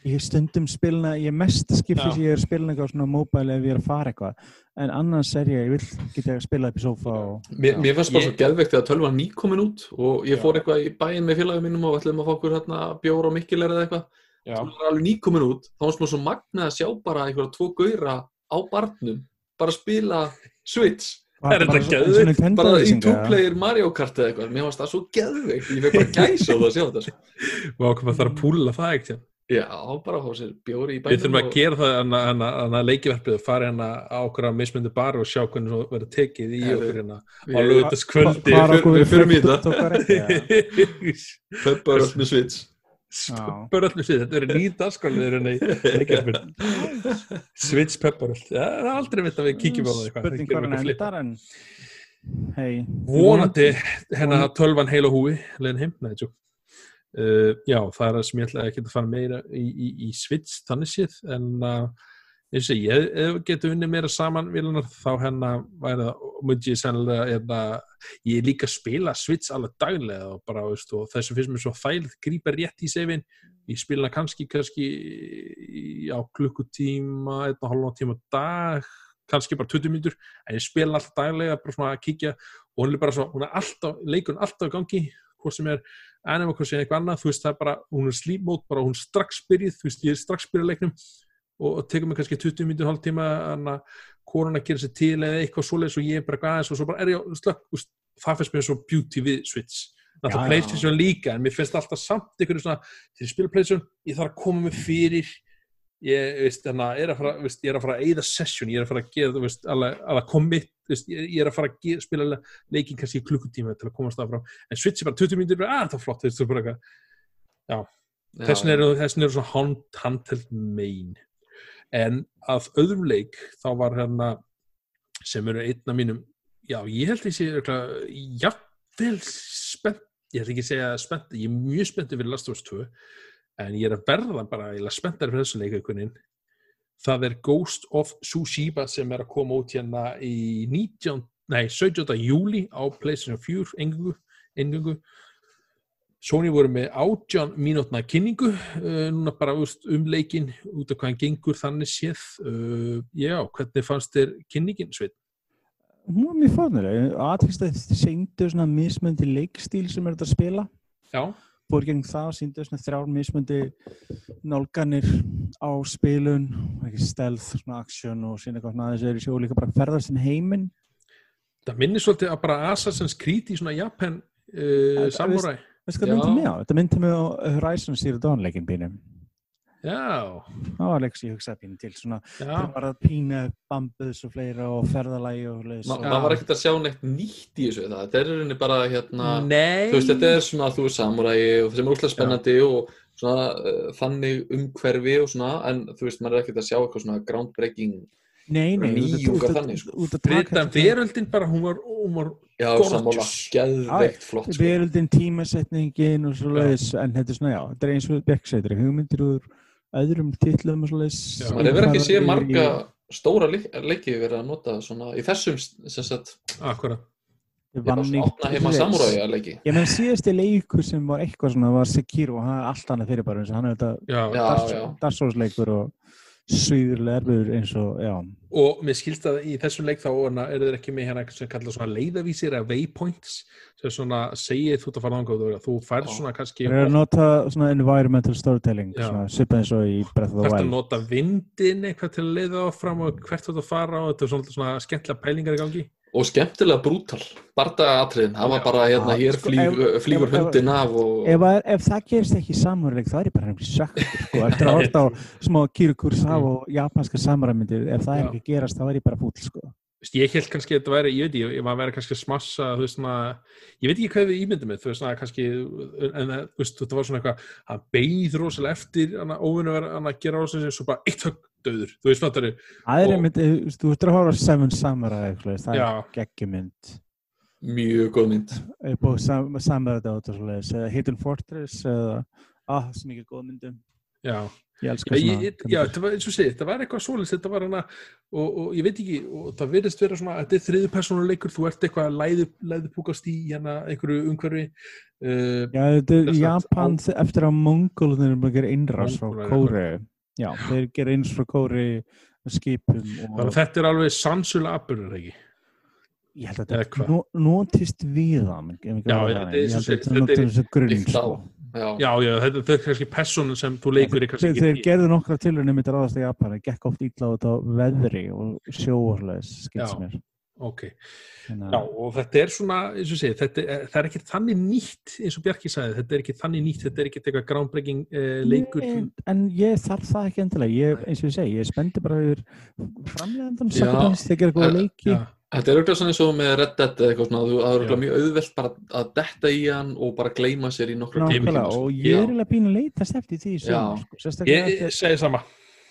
ég, stundum spilna ég mest skipti Já. sem ég er að spilna eitthvað svona mobile ef ég er að fara eitthvað en annars er ég, ég vil geta að spila upp í sofa og Mér, mér fannst bara svo geðveikt þegar tölvan ný komin út og ég Já. fór eitthvað í bæinn með félagum mínum og ætlum að fá okkur hérna bjóra og mikkilega eða eitthvað já. það var alveg ný komin út þá fannst mér svo magnað að sjá bara einhverja tvo gauðra á barnum bara að spila Switch. Var Er þetta bara og Nintendo bara í two-player Mario Kart eða eitthvað. Mér fannst það svo geðveikt. Ég fekk bara gæsa að sjá þetta sko. og okkur maður þarf að púla það ekki já, bara að fá sér bjóri í við þurfum bænum að gera það hann að leikverfið fara hérna á okkur að mismundu bar og sjá hvernig svo verður tekið í okkur hérna á lögutaskvöldi Við förum í þetta. pöppar öll með Switch Pepparöll þetta verður nýt aðskólið Switch pepparöll það er aldrei veit að við kíkjum á það spurning hvað hann endar en hei vonandi hérna tölvan heil og húi leiðin heim, uh, já, það er það sem ég ætla ekki að fara meira í, í, í Switch þannig séð en uh, eins og ég, ef við getum unnið meira saman vilunar, þá hérna væri það, ég sennilega eða, ég er líka spila Switch alveg daglega og bara, veist, og þessu finnst mér svo þægilegt, grípa rétt í sefin. Ég spila kannski, kannski á klukkutíma einn og halvan tíma dag kannski bara 20 mínútur, en ég spila alltaf daglega bara svona að kíkja. Og hún er bara svo, hún er alltaf, leikun alltaf gangi hvort sem er anima, hvort sem er eitthvað annað. Þú veist, það er bara, hún er mode bara hún strax byrjuð, þú veist, ég er strax byrjuð leiknum og, og tekur mig kannski 20 mínútur hálf tíma, hann að korona gerir sér til eða eitthvað svoleiðis og ég er bara aðeins og svo bara er ég slökk, veist, það finnst mér svo beauty við Switch, náttúrulega já. Playstation líka en mér finnst alltaf samt einhverju svona til að spila Playstation, ég þarf að koma mig fyrir ég, veist, að er að fara, veist, ég er að fara að eyða session, ég er að fara að gera, veist, alveg, alveg commit, ég, er að fara að gera, spila leikin kannski í klukkutíma til að komast það frá, en Switch er bara 20 mínútur, að það er flott, þú er bara eitthvað, eru, þessin eru svona hand, handheld main, en að öðrum leik, þá var hérna, sem eru einn af mínum, já, ég held ég sé, örugglega, jafnvel spennt, ég ætla ekki að segja spennt, ég er mjög spenntið fyrir Last of Us 2, en ég er að verða bara eiginlega spenntar fyrir þessu leikakunin það er Ghost of Tsushima sem er að koma út hérna í 19, nei, 17. júli á PlayStation 4 engungu, engungu. Sony voru með átján mínútna kynningu uh, núna bara úst, um leikin út af hvað hann gengur þannig séð. Uh, já, hvernig fannst þér kynningin sveit? hún var mjög fórnuleg aðfyrst að þið seindu svona mismöndi leikstíl sem er þetta að spila. Já, gegn það, síndu svona þrjár mismöndi nálganir á spilun, ekki stealth svona action og sína eitthvað svona aðeins er í sjó líka bara ferðast inn heiminn. Það minnir svolítið að bara Assassin's Creed í svona Japan uh, Það- samurai. Veistu hvað Já. myndi mig á? Þetta myndi mig á Horizon Zero Dawn leikin pínum Já, það var leik sem ég hugsaði pínu til svona já, það var að pína bambus og fleira og ferðalægi og leis Ma. Já. maður var ekkert að sjá neitt nýtt í þessu það, þetta er rauninni bara hérna nei. þú veist, þetta er svona, þú veist, samuræi og sem er úrslega spennandi og svona uh, þannig umhverfi og svona en þú veist, maður er ekkert að sjá eitthvað svona groundbreaking nei, nei, út að- að- þannig, sko. að Breyta þetta- veröldin bara, hún var, hún var já, sammála, geðveikt flott sko. veröldin, tímasetningin og svo leiðis, en þetta er svona, já, þetta er eins og Björksætri, hugmyndir úr öðrum titlum og svo leiðis maður hefur ekki séð marga stóra leik, leiki verið að nota svona í þessum sem sagt, akkurat. já, svona opna heima samuræja leiki Ég menn síðasti leikur sem var eitthvað svona var Sekiro og hann er allt annað fyrir bara hann er þetta Já. Já, Dark- já. Dark Souls leikur og suðurlega erfiður eins og, já. Og mér skilst að í þessum leik þá er þeir ekki með hérna sem kalla svona leiðavísir eða waypoints sem svona segir þú ert að fara þangað og þú færð svona kannski Það er að nota svona environmental storytelling Já. svona svipað eins og í Breath of the hvert að Wild. nota vindin eitthvað til að leiða áfram og hvert þú ert að fara og þetta er svona, svona skemmtilega pælingar í gangi og skemmtilega brútal bardagaatriðin, það var bara hérna, hér sko, flýg, ef- flýgur ef- ef- hundin af og ef, að- ef það gerist ekki samúrleik þá er ég bara einhverjum sökkur sko, [laughs] eftir að horta á smá Kirikursaf og japanska samræmyndir ef það er ekki gerast þá er ég bara fúll sko. Veist, ég held kannski að þetta væri, ég veit ekki, ég maður væri kannski að smassa, þú veist svona, ég veit ekki hvað við ímyndum með, þú veist svona kannski, en það, þú veist, þetta var svona eitthvað, hann beigð rosalega eftir, hann að óvinna verið, hann að gera rosalega, svo bara eitt högg döður, þú veist, fattar þau, það er einmitt, þú veist, þú ert að horfa á Seven Samurai eitthvað, það Já. er geggjumynd mjög góð mynd. Upp á sam, Samurai Dot og svoleiðis, eða Hidden Fortress eða, ah, það er svo mikið góð myndum. Já, ég elska já, svona ég, já, þetta var, eins og segið, þetta var eitthvað svoleiðis, þetta var hana, og, og ég veit ekki, og það virðist vera svona, þetta er þriðu persónuleikur, þú ert eitthvað að læðu, læðu púkast í hérna einhverju umhverfi, uh, Já, þetta er Japan eftir að Mongólanir er að gera innrás frá Kóri Já, þeir gera innrás frá Kóri skipum og þetta er alveg sannsula apurur, ekki? ég held að þetta hvað? nó- notist við hann ef ekki Já, þetta er held að segir, þetta er- notar þessu grunn á sko. Já, Já, já, þetta, þetta er kannski personun sem þú leikur í kannski þeir, þeir gerðu nokkra tilhörnum mitt ráðast í Japan það gekk oft illa út á veðri og sjóorleis Já. skilst mér. Ok, Þannig já, og þetta er svona, eins og segið, þetta er, það er ekki þannig nýtt, eins og Bjarki sagði, þetta er ekki þannig nýtt, þetta er ekki eitthvað groundbreaking uh, leikur. Nei, en ég þarf það ekki endilega. Ég, eins og ég segi, ég spendi bara yfir sakabans þegar gera góða eh, leiki. Já, Þetta er auðvitað svona eins og með Red Dead eða eitthvað svona, þú er Já. auðvitað mjög auðvelt bara að detta í hann og bara gleyma sér í tíma. Nákvæmlega, og ég Já. er eiginlega pínu að leitast eftir því sko, sérstaklega ég, ég segi sama,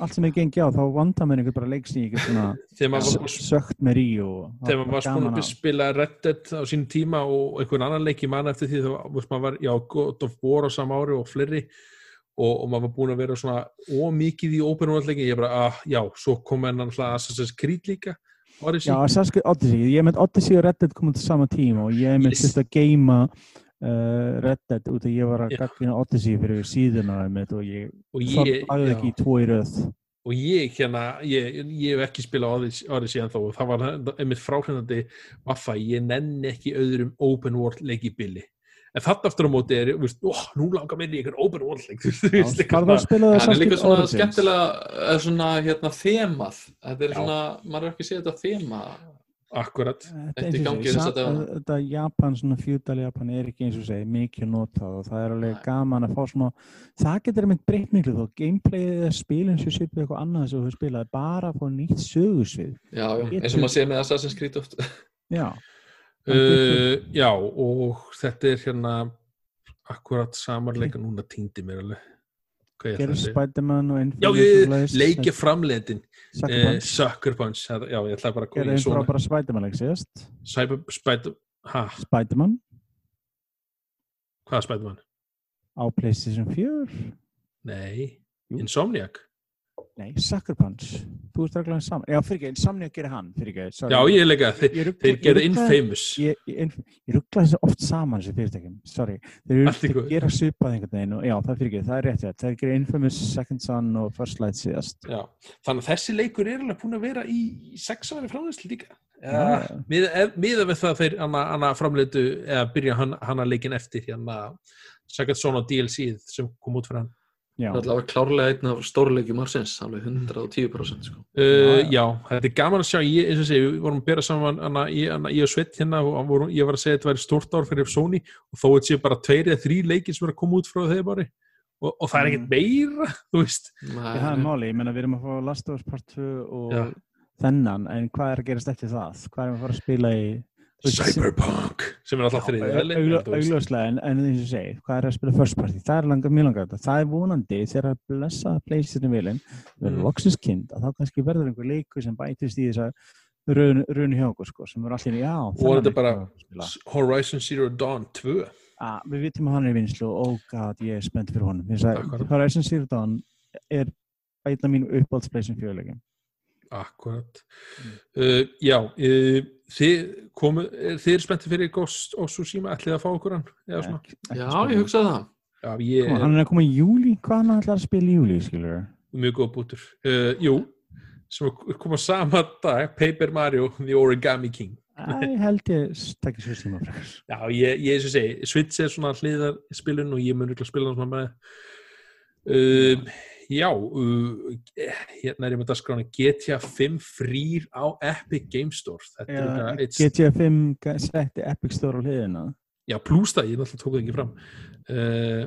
allt sem ég gengi á, þá vandar mér einhver bara leiks í einhver svona [laughs] þegar maður var, s- sökt mér í þegar maður var gaman spúin að spila Red Dead á sínum tíma og einhvern annan leik í mann eftir því þá maður var, já, God of War á sama ári og fleiri og, og maður var búin að vera svona ómikið í open world leikin, ég bara, ah, já, svo kom enn Odyssey, Já, Assassin's Odyssey, ég með Odyssey og Red Dead komið til sama tíma og ég með Yes. yes. að geima uh, Red Dead út að ég var að gagna Odyssey fyrir einmitt, og ég og ég, lagði já. ekki í tvo í röð og ég hérna, ég, ég hef ekki spilað Odyssey, Odyssey ennþá og það var einmitt fráhrindandi vaffa, ég nenni ekki öðrum open world leik í billi en þetta aftur á móti er, þú veist, ó, nú langar mér í einhvern open world leik [laughs] þú veist, það er líka svona Origins? skemmtilega, eða svona hérna þemað. Þetta er Já. svona, maður er ekki séð þetta þema. akkurat, Þetta, sa- dagana. þetta Japan, svona feudal Japan er ekki eins og segi mikið notað og það er alveg gaman að fá smá það getur einmitt breytt miklu þó gameplayið eða spilin sem svipu eitthvað annað sem þú spilaði bara að fá nýtt Getur- eins og maður séð með Assassin's Creed oft. já, [laughs] uh, já og þetta er hérna akkurat samarleika núna týndi mér alveg. Hvað er það Spiderman og svoleiðis. leikja framleitin Sucker Punch. Sucker Punch. Já, ég ætla bara að koma í svona frábæra Spiderman leik síðast? Cyber, Spider, ha, Spiderman? Hvaða Spiderman? á Playstation 4 Nei. Insomniac Nei, Sucker Punch. Þú ert reglulega saman. Já, fyrir ekki, samni að gera hann, ekki. sorry. Já, ég er líka, þeir, ruglaði- Infamous Ég, ég, ég ruggla þessu oft saman þessu fyrirtækjum, sorry. Þeir eru góðu. gera svipað einhvern veginn og já, það fyrir ekki, það er rétt. Þeir gera Infamous, Second Son og First Light síðast. Já, þannig að þessi leikur er alveg búin að vera í, í sex ári framleiðslu líka já. miða við það þeir hana, hana framleitu eða byrja hana, hana leikin eftir Second Son og DLC sem kom út fyrir hann Það er allavega klárlega einn af stórleikjum ársins, alveg 110% sko. Uh, Já, já, þetta er gaman að sjá ég, eins og segi, við vorum að bera saman hana, ég, hana, ég og Sveit hérna og voru, ég var að segja að þetta væri stórt ár fyrir Sony og þó þetta sé bara tveir eða þrý leikir sem er að koma út frá þeir bara og, og það er ekkert Mm. meira [laughs] þú veist, Já, það er máli, ég menna við erum að fá Last of Us Part 2 og Já. þennan, en hvað er að gerast eftir það? Hvað við að fara að spila í Cyberpunk sem er alltaf þriðið augljóslega, en, en eins og segi, hvað er að spila first party? Það er langa, mjög langa þetta. Það er vonandi þegar að blessa PlayStation vilin, verður Mm. loksins kind, að þá kannski verður einhver leikur sem bætist í þess að raun hjá okkur, sko, sem er allir, já, og þennan þetta er bara. Horizon Zero Dawn 2 Ah, við vitum að hann er í vinslu og oh god, ég er spennt fyrir honum. Horizon Zero Dawn er einn af mínu uppáhalds PlayStation 4 leikum. akkurat Mm. uh, já, uh, þið komu er, þið er spenntið fyrir Ghost of Tsushima ætlið að fá okkur hann eða svona Ekki- ekki Já, spurning. ég hugsaði það. já, ég Koma, er hann er að koma í júli, hvað hann ætlar að spila í júli, skilur? mjög góð bútur uh, jú, sem að koma sama dag Paper Mario, The Origami King Æ, held ég takk svo síma frekar. Já, ég, ég og segi, Switch er svona hliðar spilun og ég mun ekki að spila hann svona með uh, Já uh, hérna er ég með dagskrána GTA 5 frýr á Epic Game Store Já, eitt- GTA 5 ga- setti Epic Store á hliðina. Já, pluss það, ég náttúrulega tók það ekki fram uh,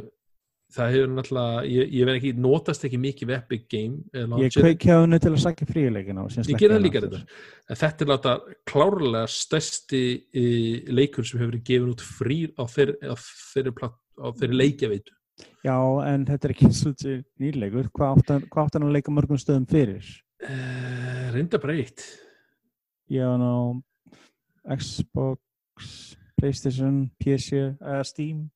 Það hefur náttúrulega ég, ég verð ekki, notast ekki mikið við Epic Game eh, Ég launcher. kveiki á hennu til að sækja fríuleikina. Ég gerði það líka þetta en þetta er láta klárlega stærsti uh, leikur sem hefur verið gefin út frýr á þeirri, þeirri, á þeirri leikjaveitu Já, en þetta er ekki [laughs] svolítið nýrleikur. Hvað átt hann- átt að leika mörgum stöðum fyrir? Uh, reynda breytt Já, ná, Xbox, Playstation, PC, eða Steam.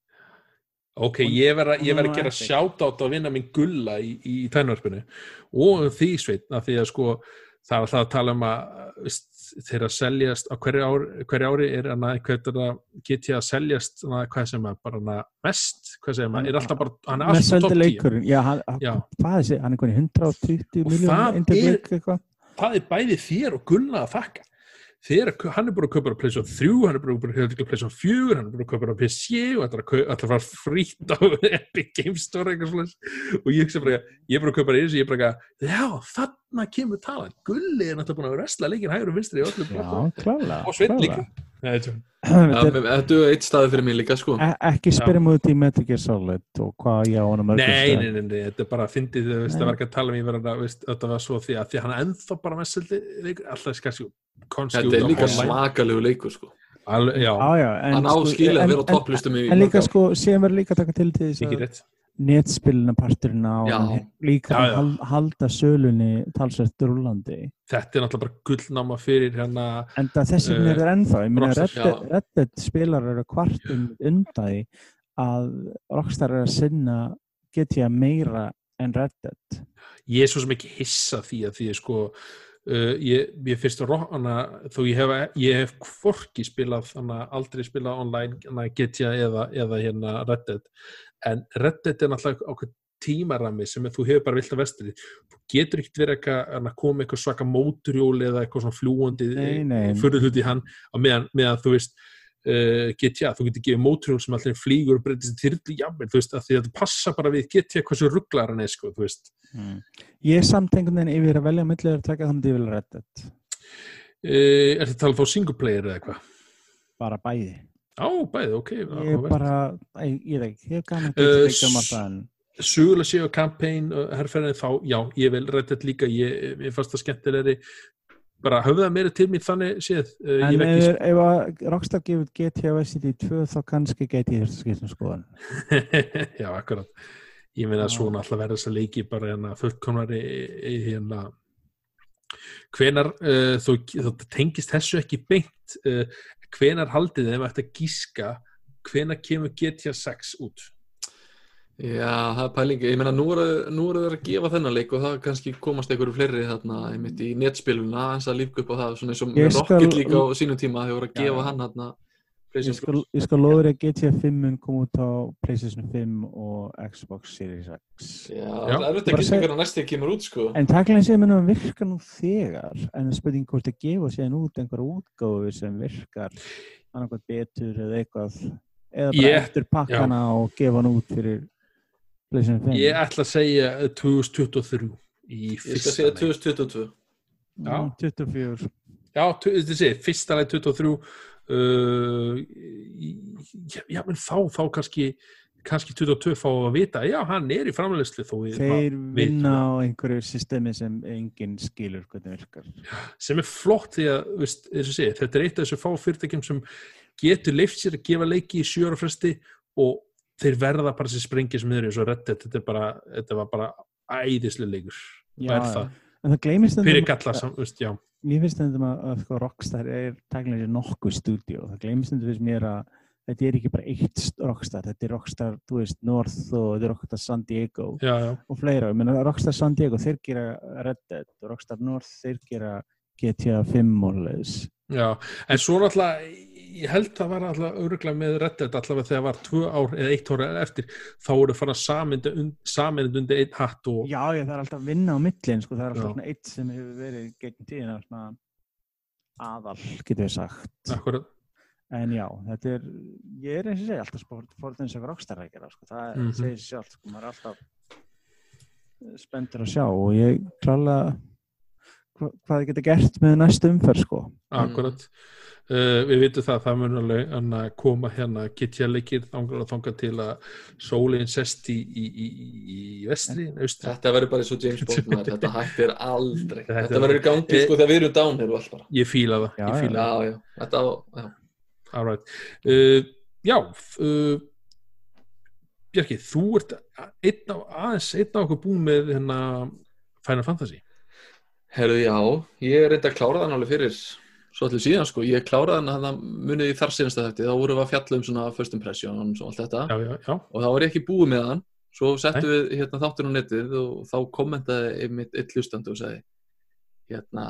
Ok, ég verð að, er nú gera sjátt að vinna minn gulla í, í, tænvarpinu og um því sveit að því að sko það er alltaf að tala um að þeir að seljast á hverju ári, hverju ári er hana, hvernig að seljast hana, hvað sem er bara hana, mest hvað sem er, er alltaf bara, hann er alltaf topp 10 leikurinn. Já, hann, Já. hvað þessi? Hann er konið 120 Og miljónir það það er bæði þér og gulla að þakka Þeir, hann er búin að kaupa á PlayStation 3, hann er búin að kaupa á PlayStation 4, hann er búin að kaupa á PC og að fara frýtt á [laughs] Epic Game Store eitthvað svona og ég hugsa bara, ég er búin að kaupa það í þessu, ég er bara að, já, þarna kemur talan, Gulli er náttúrulega búin að wrestla leikin hægur og vinstri blokkum. klálega. og Sveinn líka. [clears throat] þetta er- Þetta Þetta eitt staði fyrir mig líka sko. e- Ekki spyrja múið út í Metal Gear Solid og hvað ég á hann að mörgum Nei, nei, nei, nei, þetta er bara að fyndi þau, það var ekki að tala um ég verið að, veist, þetta var svo því að því að hann er ennþá bara messildi leikur, alltaf kannski Þetta er líka svakalegu leikur sko. Alveg, já, Já, já, en Hann á sko- skilið en- að vera á topplistum En líka sko, síðan verður líka að taka til til þess að rétt. netspilina parturinn á líka Já, já. hal- halda sölunni talsvert rúlandi. Þetta er náttúrulega bara gullnáma fyrir hérna En það þessi Eh, uh, er ennþá, ég meina Rockstar, Red, já. Red Dead spilar eru kvartum undaði að Rockstar er að sinna GTA meira en Red Dead. ég er svo sem ekki hissa því að því að sko uh, ég, ég fyrst að hana, þó ég hef, ég hef hvorki spilað aldrei spilað online GTA eða, eða hérna Red Dead en Red Dead er náttúrulega ákveð tímarami sem þú hefur bara vilt að vestri þú getur ekkert verið að koma eitthvað svaka móturjóli eða eitthvað svona nei. fyrir hluti hann meðan, meðan þú veist uh, GTA, þú getur gefið móturjól sem allir flýgur og breytist í þyrlu jafnvel, þú veist, að því að þetta passa bara við GTA hversu rugglar hann er, sko, þú veist Ég er samt einhvern veginn yfir að velja millið að taka þannig yfir Red Dead. Uh, er þetta að tala þá single player eða eitthvað? Bara bæði. Á, bæði, ok. Ég er bara, ég, ég veit ekki, ég hef gaman að Eh, geta leikja um alltaf en Sögulega séu að uh, herrferðin þá, já, ég vil rætt þetta líka, ég, ég fannst það skemmtilegri bara höfðu það meira til mér þannig séð, uh, En ef, ef að Rockstar gefur Vice City 2 þá kannski geti ég þurft að skipta um skoðan. [laughs] já, akkurat ég meina Já. svona alltaf verða þess að leiki bara hérna fullkomnari hérna hvenar uh, þú, þú tengist þessu ekki beint uh, hvenar haldið þeim eftir að gíska hvenar kemur GTA 6 út Já, það er pælingi. Ég meina, nú eru þeir að gefa þennan leik og það kannski komast einhverju fleiri þarna einmitt í netspiluna eins að lífgu upp á það, svona eins og Ég með skal- Rocket líka á sínum tíma þegar voru að Já, gefa já. hann þarna Ég skal, ég skal lofa þér að GTA 5 mun koma út á PlayStation 5 og Xbox Series X. Já, Já. það er auðvitað ekki hvernig næstu kemur út, sko. En takkilega sé mér nú að virka nú þegar, en það er spurning hvort að gefa sér út einhverja útgáfi sem virkar annarkvæmt betur eða eitthvað, eða bara Ég- eftir pakkana og gefa hann út fyrir PlayStation 5. Ég ætla að segja 2023 í Ég skal fyrsta segja leik. 2022. Já. Mm, 24. Já, þetta sé, fyrsta leik 23 uh, já, já, menn þá, þá kannski kannski 22 fá að vita já, hann er í við, Þeir vinna á einhverju systemi sem enginn skilur hvernig virkar. sem er flott því að veist, sé, þetta er eitt af þessu fá fyrirtækjum sem getur leift sér að gefa leiki í sjöra fresti og þeir verða bara sem þeir eru svo reddit, þetta, er bara, þetta var bara æðislega leikur Já, er já. það, En það gleymist fyrir galla veist, já, Mér finnst þetta að, að sko, Rockstar er takkilega nokkuð stúdíó. Það gleymist þetta finnst mér að þetta er ekki bara eitt st- Rockstar, þetta er Rockstar, þú veist, North og þetta er Rockstar San Diego já, já, og fleira. Ég meina, Rockstar San Diego, þeir gera Red Dead og Rockstar North, þeir gera GTA 5 og leðis. já en svo náttúrulega ég held það var alltaf öruglega með reddit allavega þegar var tvö ár eða eitt ára eftir þá voru fara samind undir einn hatt og Já, já, það er alltaf að vinna á millin, sko, það er alltaf eitt sem hefur verið gegn tíðina svona aðal, getur við sagt. akkurat, En já, þetta er, ég er eins og segja alltaf sport, fórt eins og Rockstar að gera, sko, það Mhm. segir sér sjálf, sko, maður er alltaf spenntur að sjá og ég klálega hva, hvað þið geta gert með næstu umferð, sko. akkurat. Uh, við vitum það að það mun alveg að koma hérna getja leikir þangar og þangar til að sólinn sest í, í, í, í vestri, austri Þetta verður bara eins og James Bond, [laughs] þetta hættir aldrei. Þetta- Þetta verður í gangi, Eh, sko, þegar við erum bara. ég fíla það, Já, ég fíla Já, það já, þetta á, já. All right. uh, já uh, Bjarki, þú ert einn á, aðeins einn á okkur búin með hérna Final Fantasy Herðu, já, ég er reynda að klára þann alveg fyrir svo allir síðan, sko. Ég kláraði hann að það munið í þar síðansta þetta, þá vorum við að fjalla um svona first impressions og allt þetta. já, já, já, og þá var ég ekki búið með hann svo settum við hérna þáttur á netið og þá kommentaði einmitt eitt hlustandi og sagði hérna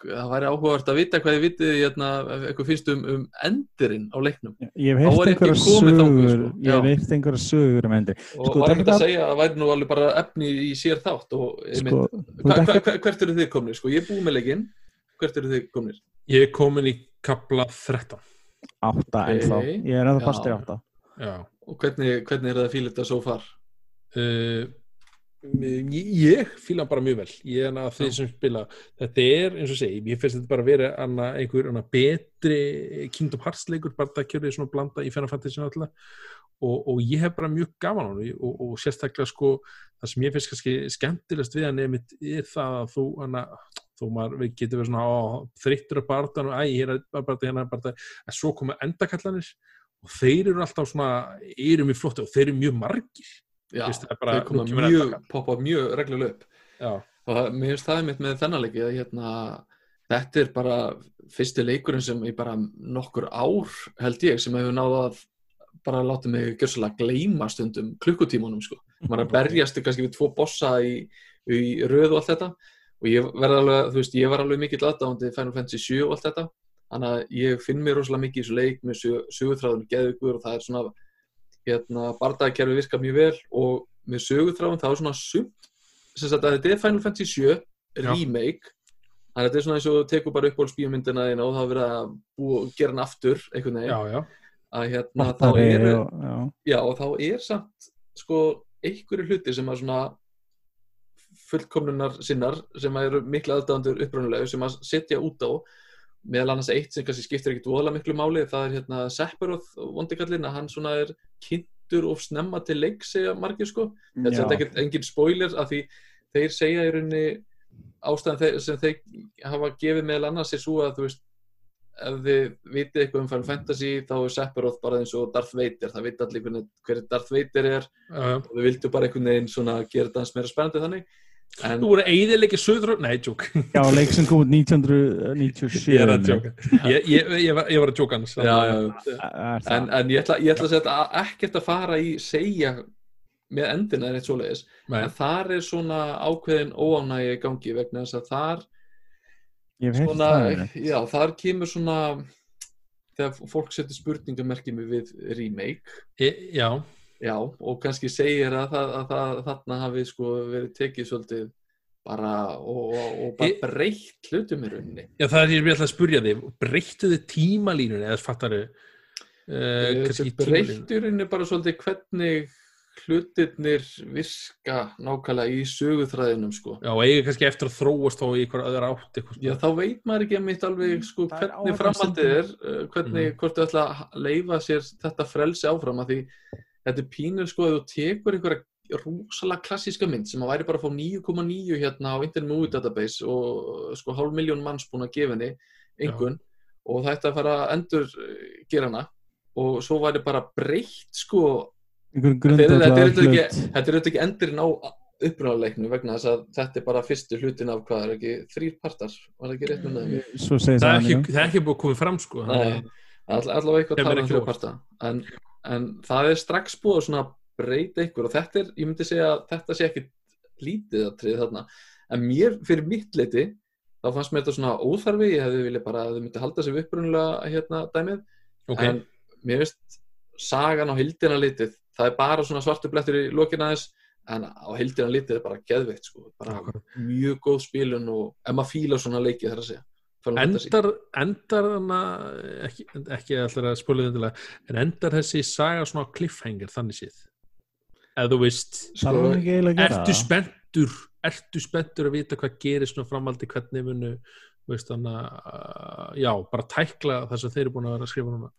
það væri áhugavert að vita hvað þið vitið hérna, eitthvað finnst um, um endirinn á leiknum Ég ég ekki einhverja sögur, sko. ég heyrt einhverja sögur um endri. og Sko, var þetta- að segja að það væri nú alveg bara efni í sér þátt og einmitt, Sko, hva, hva, hva, hvert eru þið komnir? Sko, ég er búið með leikinn hvert eru þið komnir? ég er komin í kapla 13 átta Ok. ennþá, ég er ennþá fastur í átta. já og hvernig, hvernig er það að fíla þetta svo far? uh, ég, hann bara mjög vel. Ég er að þeir sem spila þetta er eins og segi, ég finnst þetta bara að vera anna, einhver anna, betri Kingdom Hearts leikur, bara það kjörði svona blanda í Fantasy náttúrulega og, og ég hef bara mjög gaman á hann og, og sérstaklega sko það sem ég finnst kannski skemmtilegast við hann er, það að þú hana, þú maður við getur verið svona þreyttur að barða og æ, hér er barða, hérna er barða en svo koma endakallanir og þeir eru alltaf svona, eru mjög flott og þeir eru mjög margir Já, er þau koma mjög, poppa mjög reglulega upp. Já, og mér finnst það einmitt með þennan leiki að hérna, þetta er bara fyrsti leikurinn sem í bara nokkur ár held ég sem hefur náða að bara láta mig gjössalega gleyma stundum klukkutímanum sko. maður að [laughs] berjast kannski við tvo bossa í, í röð og allt þetta. Og ég verð alveg, þú veist, ég var alveg mikill aðdáðandi Final Fantasy 7 og allt þetta. Þannig að ég finn mér rosalega mikið í þessu leik með sögutráðunum geðugur og það er svona hérna, bardaðkerfi virka mjög vel og með sögutráðun þá er svona sumt. Sem sagt að þetta er Final Fantasy 7 Já. remake. Þannig að þetta er svona eins og þú tekur bara upp á spíumyndina þína og það er verið að búa, gera hann aftur einhvern veginn. Að hérna þá eru og, já. já og þá er samt sko einhverju hluti sem að svona fullkomnunar sinnar sem að eru miklu aðdáðandur upprunulegu sem að setja út á meðal annars eitt sem kannski skiptir ekkit voðalega miklu máli það er hérna Sephiroth vondikallin að hann svona er kynntur og snemma til leik segja margir sko. Þetta er ekkert engin spoiler af því þeir segja í rauninni ástæðan sem þeir hafa gefið meðal annars er svo að þú veist ef þið vitið eitthvað um Final Fantasy þá er Sephiroth bara eins og Darth Vader. Það veit allir hvernig, hver Darth Vader er. Já. og þau vildu bara einhvern veginn gera þetta aðeins meira spennandi þannig en Þú voru eiðileggi söður Nei, tjók Já, leik sem kom út 1997. Ég er að tjóka Ég, ég, ég, var, ég var að tjóka hans Já, já, en, en ég, ætla, ég ætla að segja að ekkert að fara í segja með endina er eitt svoleiðis. Nei, en þar er svona ákveðin óánægi gangi vegna þess að þar svona, já, þar kemur svona þegar fólk setur spurningamerkjum við remake. E, já, já, og kannski segir að, það, að, það, þarna hafi sko verið tekið svolítið bara og, og bara breytt hlutum í rauninni. Já, það er ég vil að spurja þig breyttu þið tímalínunni eða fattaru uh, uh, kannski þetta tímalínu breytt í rauninni bara svolítið hvernig hlutirnir virka nákvæmlega í söguþræðinum sko. Já, og eigi kannski eftir að þróast þá í einhver öðru átt eitthvað, Já, þá veit maður ekki að mitt alveg sko, Það er hvernig framhaldið er, hvernig, Mhm. hvort þú ætla að leifa sér þetta frelsi áfram að því þetta er pínur sko að þú tekur einhverja rosalega klassíska mynd sem að væri bara að fá 9,9 hérna á Internet Movie Database og sko hálf miljón manns búin að gefa henni einhvern og það ætti að fara að endur gera hana og svo væri bara breytt sko. Þetta er, er ekki, auðvitað ekki endurinn á upprunalegnu vegna þess að þetta er bara fyrstu hlutin af hvað er ekki þrýr partar, var það ekki rétt með það? Það, er ekki, ekki. það er ekki búið að koma fram sko. Nei, all, allavega eitthvað Kemur tala um þrjá parta. En, en það er strax búið að svona breyta ykkur og þetta er, ég myndi segja að þetta sé ekki lítið að trið þarna. En mér, fyrir mitt leiti þá fannst mér þetta svona óþarfi. Ég hefði viljað bara að þau myndi halda sig við upprunalega hérna dæmið. Að ok, en mér finnst sagan á hildina litið það er bara svona svartu blettur í lokina þess en á hildina litið er bara geðveikt sko, bara Akkurat. mjög góð spilun og ef maður fílar svona leiki þar að segja. Endar endar ekki, ekki spila þetta en endar þessi saga svona á cliffhanger þannig séð? Eða þú veist gera ertu spenntur ertu spenntur að vita hvað gerist svona framaldi hvernig munu veist þannig að já, bara tækla það sem þeir eru búin að vera að skrifa núna?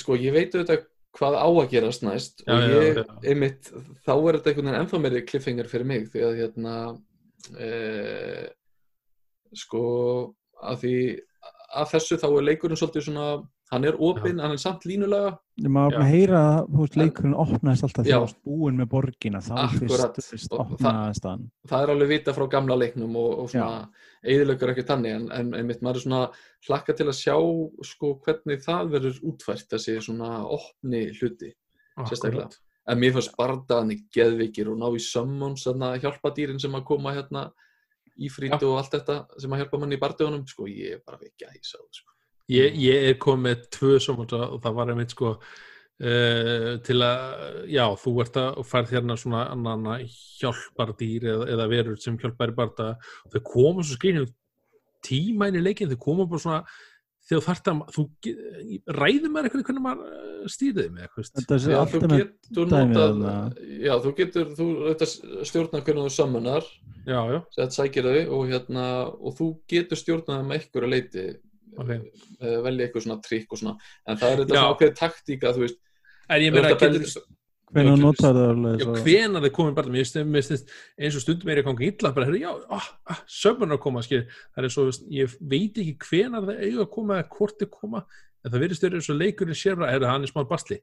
Sko, ég veit auðvitað hvað á að gerast næst Já, og já, ég, já. einmitt, þá er þetta einhvern veginn ennþá meiri cliffhanger fyrir mig því að hérna e, sko að því að þessu þá er leikurinn svolítið svona, hann er opinn hann er samt línulega. Ég maður að heyra að leikurinn opnaðist alltaf þú varst búinn með borgina þá Akkúrat. fyrst, fyrst opnaðist hann. það er alveg vita frá gamla leiknum og, og svona eðilögur ekki tannig en, en einmitt maður er svona hlakka til að sjá sko hvernig það verður útfært þessi svona opni hluti Sérstaklega. Akkurat. en mér fannst bardaðan í geðvikir og ná í summons þarna hjálpadýrin sem að koma hérna í frít og allt þetta sem að hjálpa manni í bardaðunum sko ég er bara ekki að hýsa það sko. ég, ég er komið með tvö saman og það var einmitt sko uh, til að, já, þú ert að færð hérna svona annan hjálpardýr eða, eða verur sem hjálpar í og þau koma svo skrifnum tíma inn í leikin, þau koma bara svona þegar þú þarft að, þú ræður maður eitthvað hvernig maður eh, Þetta sé Já, þú með getur notað já, þú getur, þú þetta stjórna hvernig þú já, sett sækir þau og hérna og þú getur stjórnað það með einhverju leiti Ok. okay. velja eitthvað svona trikk og svona en það er þetta svona ákveðið taktíka þú veist, en ég þú meina ert að getur, Já, notar það alveg já, svo- hvena þið komið bara mér finnst- eins og stundum er ég að ganga illa bara, já, ah, ah, sömurnar koma skil, það er svo, ég veit ekki hvenar það eiga að koma eða hvort þið koma en það virðist verið eins og leikurinn sér bara, herri, hann er smá basli.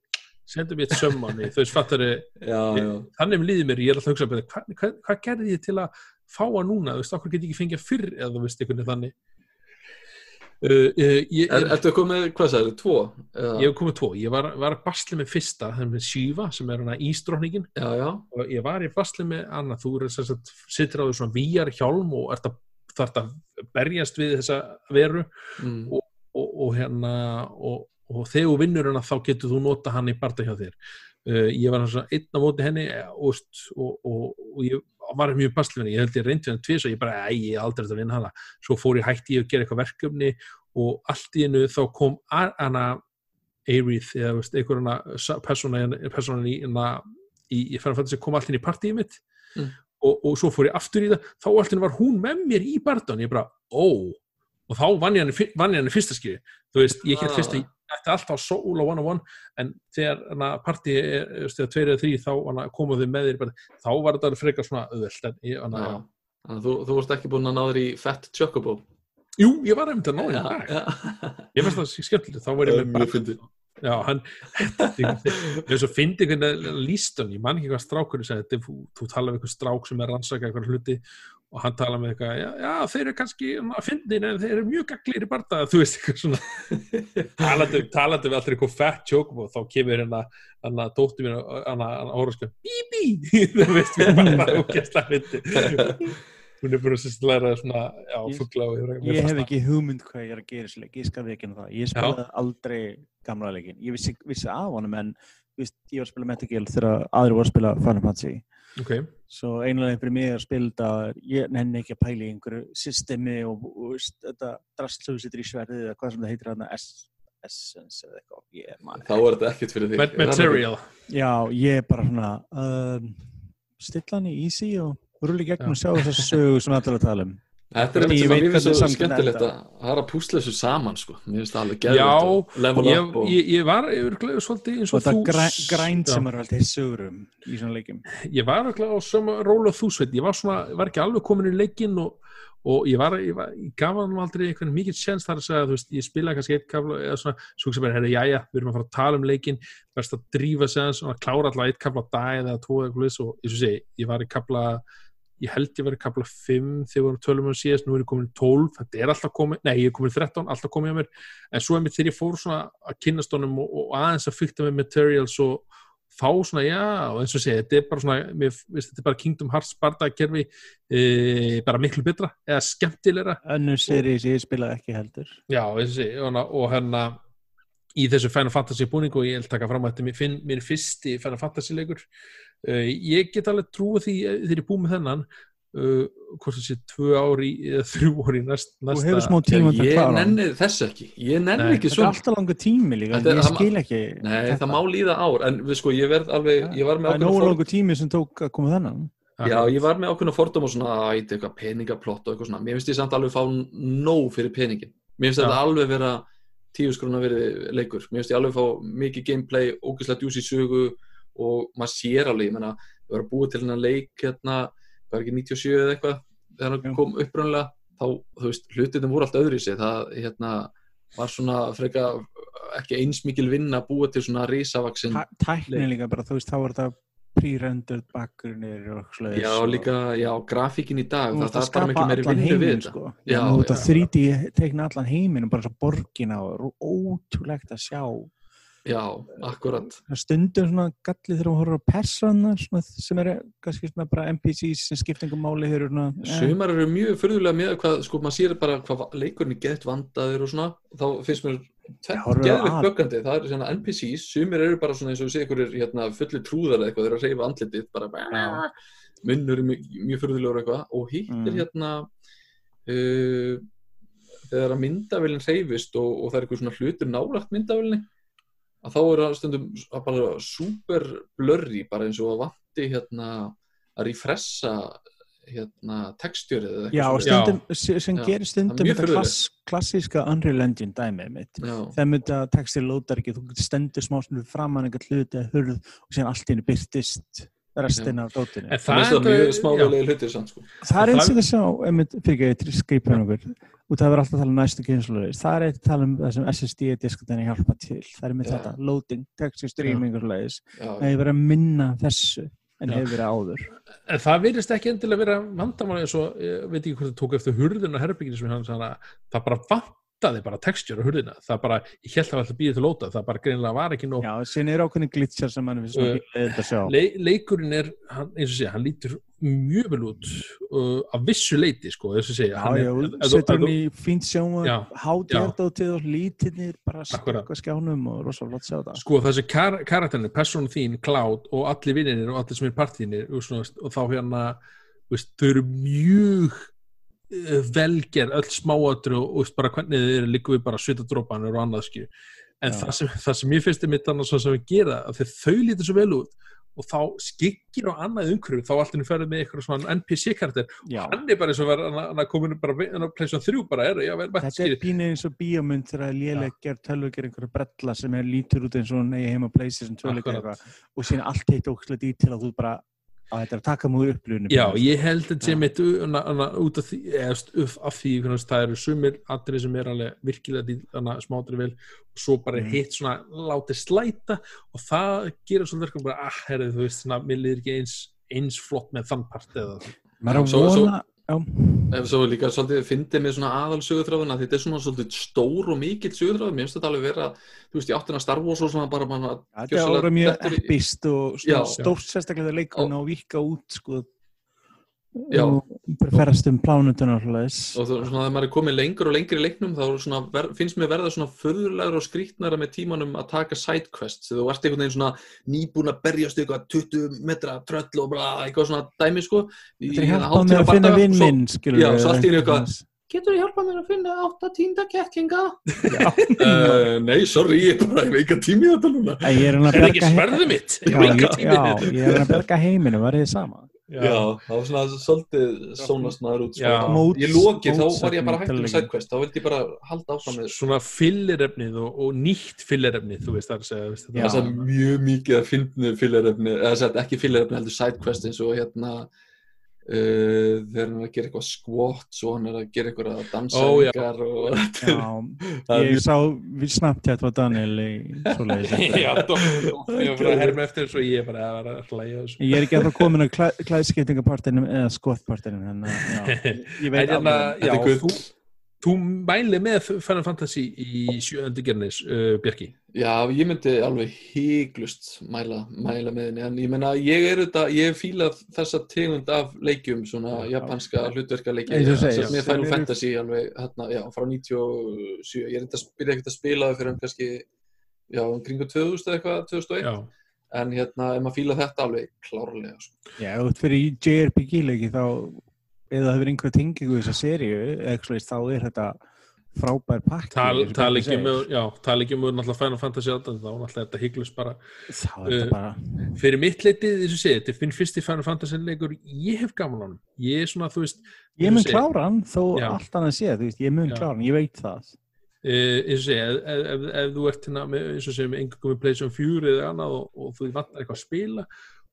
Sendum ég eitt sömmanni, þú veist, fattar já. þannig líði mér, ég er alltaf að hugsa hvað, hvað, hvað gerði ég til að fá að núna, þú veist, okkur get ég ekki fengið fyrr eða þú veist, einhvern veginn þannig uh, uh, ég, Er, Ertu komið, hvað sagði, tvo? Eða? ég hef komið tvo, ég var, var að basli með fyrsta, það er með Shiva sem er hana ístrókningin Já, já, og ég var í basli með annað, þú er þess að sittur á því svona víjar hjálm og ert að, þarft að berjast við þessa veru mm. og, og hérna og, og þegar þú vinnur hana þá getur þú nota hann í barða hjá þér uh, ég var svona einn á móti henni eh, og, og, og, og ég var mjög henni, ég held ég reyndi henni tvís og ég bara, æ, ég er aldrei eftir að vinna hana. Svo fór ég hætti ég að gera eitthvað verkefni og allt í hennu þá kom hana Eirith eða veist, einhver hana persóna persónan í, í, í færum fættis kom allt inn í partíið mitt. Mm. og, og svo fór ég aftur í það. Þá allt í hennu var hún með mér í barðan ég bara, ó. Og þá vann ég í- í fyrsta skýri þú veist, ég hétt Ah. fyrst að ég ætti alltaf solo one on one en þegar partí veist, þegar tveir eða þrý þá hana, komu þau með þér bara, þá var þetta frekar svona að þú, þú vorst ekki búin að ná þér í Fett Chocobo. Jú, ég var einmitt að ná því Já, dag ég finnst það skemmtilegt, þá var ég með bara já, hann ég svo fyndi hvernig líst hann, ég man ekki hvað er- þú, þú tala um einhver strák sem er rannsaka eitthvað hluti og hann tala með eitthvað, já, já þeir eru kannski að fyndin en þeir eru mjög gaglir í barndag [laughs] þú veist eitthvað svona. Talandi, talandi við alltaf eitthvað fett tjókum og þá kemur hérna, hérna dóttir mín hérna, hérna hóra sko, bí bí þú veist við bara ógæsla fyndi hún er bara sérst læra svona, já, Ég- fuggla og Ég hef ekki hugmynd hvað ég er að gera leik, ég skal við ekki um það. Ég spilaði aldrei gamla leikin. Ég vissi, vissi af honum en viðst, ég var að spila Metal Gear þegar aðri voru að spila Final Fantasy. ok, Svo einlega fyrir mig að spila þetta, ég nenni ekki að pæla í einhverju systemi og, og veist, þetta drastlöfu sittur í sverðið eða hvað sem það heitir þarna, S- Essence eða eitthvað. Ég, man, Þá er þetta ekkert fyrir þig. material Já, ég er bara svona um, stilla hann í easy og rúli gegnum og sjá þess að sögu sem allir að tala um. Þetta er eitthvað sem veit mér finnst svo skemmtilegt að það er að púsla þessu saman sko. Mér finnst það alveg Já, geðvægt level ég, up og ég, ég var yfirglega svolítið eins Og og þú græ, grænt Já. sem er alltaf sögur um í svona leikim. ég var yfirglega á sama róla þú sveit ég var svona, ég var ekki alveg komin í leikinn og, og ég var, ég var, ég gaf hann aldrei einhvern mikið sjens þar að segja, þú veist, ég spilaði kannski eitt kafla eða svona, svo sem bara, herri, jæja, við erum að fara að tala um leikinn, best að drífa ég held ég var í kafla 5 þegar við vorum tölum um síðast, nú er ég komin í 12 þetta er alltaf komið, nei ég er komin í 13 alltaf komið á mér, en svo er mér þegar ég fór svona að kynast honum og, og aðeins að fykta með materials og þá svona, já, og eins og segja, þetta er bara svona mér finnst þetta er bara Kingdom Hearts bardakerfi e, bara miklu betra eða skemmtilegra. Önnur seri sem ég spilaði ekki heldur. Já, eins og sé, og, hérna í þessu Final Fantasy búningu og ég vil taka fram að þetta er mér fyrsti Final Fantasy leikur uh, ég get alveg trúið því eh, þegar ég er búið með þennan uh, hvort það sé tvö ári eða [laughs] þrjú ári næst, næsta ég hann. nenni þess ekki. Ég nenni Nei, ekki Þetta er svona. alltaf langur tími líka, Þetta ég skil ekki Nei, það má líða ár, en við sko, ég verð alveg, ég var með Það er ákveðna nógu langur tími sem tók að koma þennan. já, ég var með ákveðna fordóma svona, að eitthvað eitthvað peningaplott og eitthvað svona, mér finnst ég samt alveg fá nóg fyrir peningin. Mér finnst þetta alveg vera tíu skrona verið leikur. Mér finnst ég alveg fá mikið gameplay, ógeðslega djúsi sögu og maður sér alveg, ég menna, við varum búið til hennar leik hérna, það er ekki 97 eða eitthvað, þegar hann kom upprunlega, þá, þú veist, hlutinum voru allt öðru í sig, það, hérna, var svona freka ekki eins mikil vinna að búa til svona risavaksin Tæ- Tæknin líka bara, þú veist, þá er þetta pre-rendered bakgrunir og svoleiðis Já, líka, já, grafíkin í dag, það, það er bara skapa meiri vinnu við þetta. sko. Já, þú ert að já. 3D teikna allan heiminn og bara svo borgina og ótrúlegt að sjá Já, akkurat. Það er stundum svona galli þegar hún horfir á personar sem eru kannski svona bara NPCs sem skipta einhver máli þeir eru svona eh, Sumar eru mjög förðulega með hvað, sko, maður sér bara hvað leikurinn er gett vandaður og svona, þá finnst mér að- böggandi, það eru svona NPCs, sumir eru bara svona eins og við séum einhverjir hérna, fulli trúðar eða eitthvað, þeir eru að reyfa andlitið, bara Já. munnur er mjög, mjög förðulegur eitthvað og hitt er Mm. hérna uh, þegar að myndavélinn reyfist og, og það er eitthvað svona hlutur nálagt myndavélinni að þá er það stundum s- bara super blurry, bara eins og að vanti hérna að refressa hérna textjörið eða Já, eitthvað Já. stundum, se- sem Já, gerir er stundum þetta klass, klassíska Unreal Engine dæmið mitt Já, þegar mynda textir lótar ekki, þú getur stendur smá stundum framan einhvern hluti að hurð og síðan allt í henni byrtist restina af dótinu. En það er mjög já. smávelegi hlutir samt sko. Það er eins og þess að, einmitt, fyrir ekki, skripa um okkur, og það er alltaf að tala um næstu kynslulegis, það er eitt að tala um það sem SSD-diskutinni hjálpa til, það er með Já. þetta, loading, texture streaming og Já, það hefur verið að minna þessu en hefur verið áður. En það virðist ekki endilega vera vandamáli eins og, ég veit ekki hvort það tók eftir hurðin og herbygginu sem hann að það bara vantaði bara textjur á hurðina. Það bara, ég held að það alltaf býðið til lóta, það bara greinilega var ekki nóg. Já, síðan er ákveðin glitchar sem mann Uh, leiðið að sjá. Le, leikurinn er, hann, eins og segja, hann lítur mjög vel út uh, af vissu leiti, sko, segja. Já, hann já, setur hann í fínt sjóma, Já, hátjardótið og lítinnir, bara stökka skjánum og rosa flott sjá það. Sko þessi kar karakterin, persónu þín, Cloud og allir vinninir og allir sem er partíinir og, og þá hérna veist, þau eru mjög uh, velgerð, öll smáatru og, og bara hvernig þið eru líka við bara svitadrópanir og annað skju en það sem, það sem ég finnst er mitt annars sem við gera, að þau lítur svo vel út og þá skyggir á annað umhverju þá allt henni ferði með eitthvað svona NPC karakter Já, hann er bara eins og að komin bara að pleysa þrjú bara er, já, þetta er pínu eins og bíómynd þegar léleg gerð tölvu gerir einhverja brella sem er lítur út eins og hún eigi heima playstation 2 leik Akkurat. eitthvað og síðan allt heitt ókslega dítil að þú bara að þetta er að taka múið upplifinu. Já, ég held u- hana- hana út af því, af því hvernig það eru sumir atrið sem er alveg virkilega smátri vel og svo bara Mm. hitt svona látið slæta og það gerir svolítið verkum bara, ah, herrið, þú veist, svona, mér liður ekki eins, eins flott með þann part eða Maður er að vona Ef svo líka svolítið fyndið með svona aðal sögutráðuna þetta er svona svolítið stór og mikill sögutráð mér finnst þetta alveg vera, þú veist, í áttina Star Wars og svona bara manna þetta er ára mjög epist og stórt sérstaklega á að vika út sko Já. og bara ferast um plánutuna og svona þegar maður er komið lengur og lengur í leiknum þá er svona, ver, finnst mér verða svona förðulegur og skrítnara með tímanum að taka sidequests þegar þú ert einhvern veginn svona nýbúin að berjast eitthvað 20 metra tröll og bara eitthvað svona dæmi sko í Þetta er hjálpað hálftíma með að finna bardaga, vinn svo- minn, skilur já, svo allt í Já, Getur þú hjálpað mér að finna átta tínda kettlinga? uh, [laughs] nei, sorry, ég er bara eitthvað tími í þetta núna Ég er að Er ekki sverðið mitt? Ég ég, ég er að berga heiminu, var þið sama? Já, það var svona svolítið sónast maður út sko. Ég loki, þá var ég bara hægt um sidequest þá vildi ég bara halda áfram með Svona fyllerefnið og, og nýtt fyllerefnið, þú veist það er að segja. það er mjög mikið að finna fyllerefni eða sagt, ekki fyllerefni heldur sidequest eins og hérna uh, þegar hann er að gera eitthvað squat og hann er að gera eitthvað þetta er- Já, [laughs] það ég sá við Snapchat var Daniel í svoleiðis. [laughs] Já, ég var bara að herma eftir þessu og ég bara að vera að hlæja þessu. Ég er ekki að það komin að klæ, klæðskiptingapartinu eða skottpartinu, en uh, [laughs] hérna, Þetta er þú, þú mæli með Final Fantasy í sjööndu gernis, uh, Björki. Já, ég myndi alveg híglust mæla, mæla með henni, en ég menna, ég er þetta, ég hef fílað þessa tegund af leikjum, svona Já. japanska hlutverka leiki, Eins og segir, þess að mér sem Final eru- Fantasy alveg, hérna, já, frá 97, ég er þetta byrja ekkert að spila það fyrir hann kannski, já, um kringu 2000 eða eitthvað, 2001, Já, en hérna, ef maður fíla þetta alveg klárlega, sko. Já, út fyrir í JRPG leiki þá, eða það hefur einhver tengingu í þessa svoleiðis, þá er þetta frábær pakki. tal, og tal Bjarni ekki með náttúrulega Final Fantasy 18, þá náttúrulega þetta hygglust bara uh, bara, fyrir mitt leitið, þess að segja, þetta finn fyrsti Final Fantasy leikur, ég hef gaman á hann ég er svona, þú veist, ég mun og klára hann, þó allt annað sé, ég mun klára hann, ég veit það. uh, eins og segja ef, þú ert hérna með, eins og segja, með einhverjum með Playstation 4 eða annað og, og þú vantar eitthvað að spila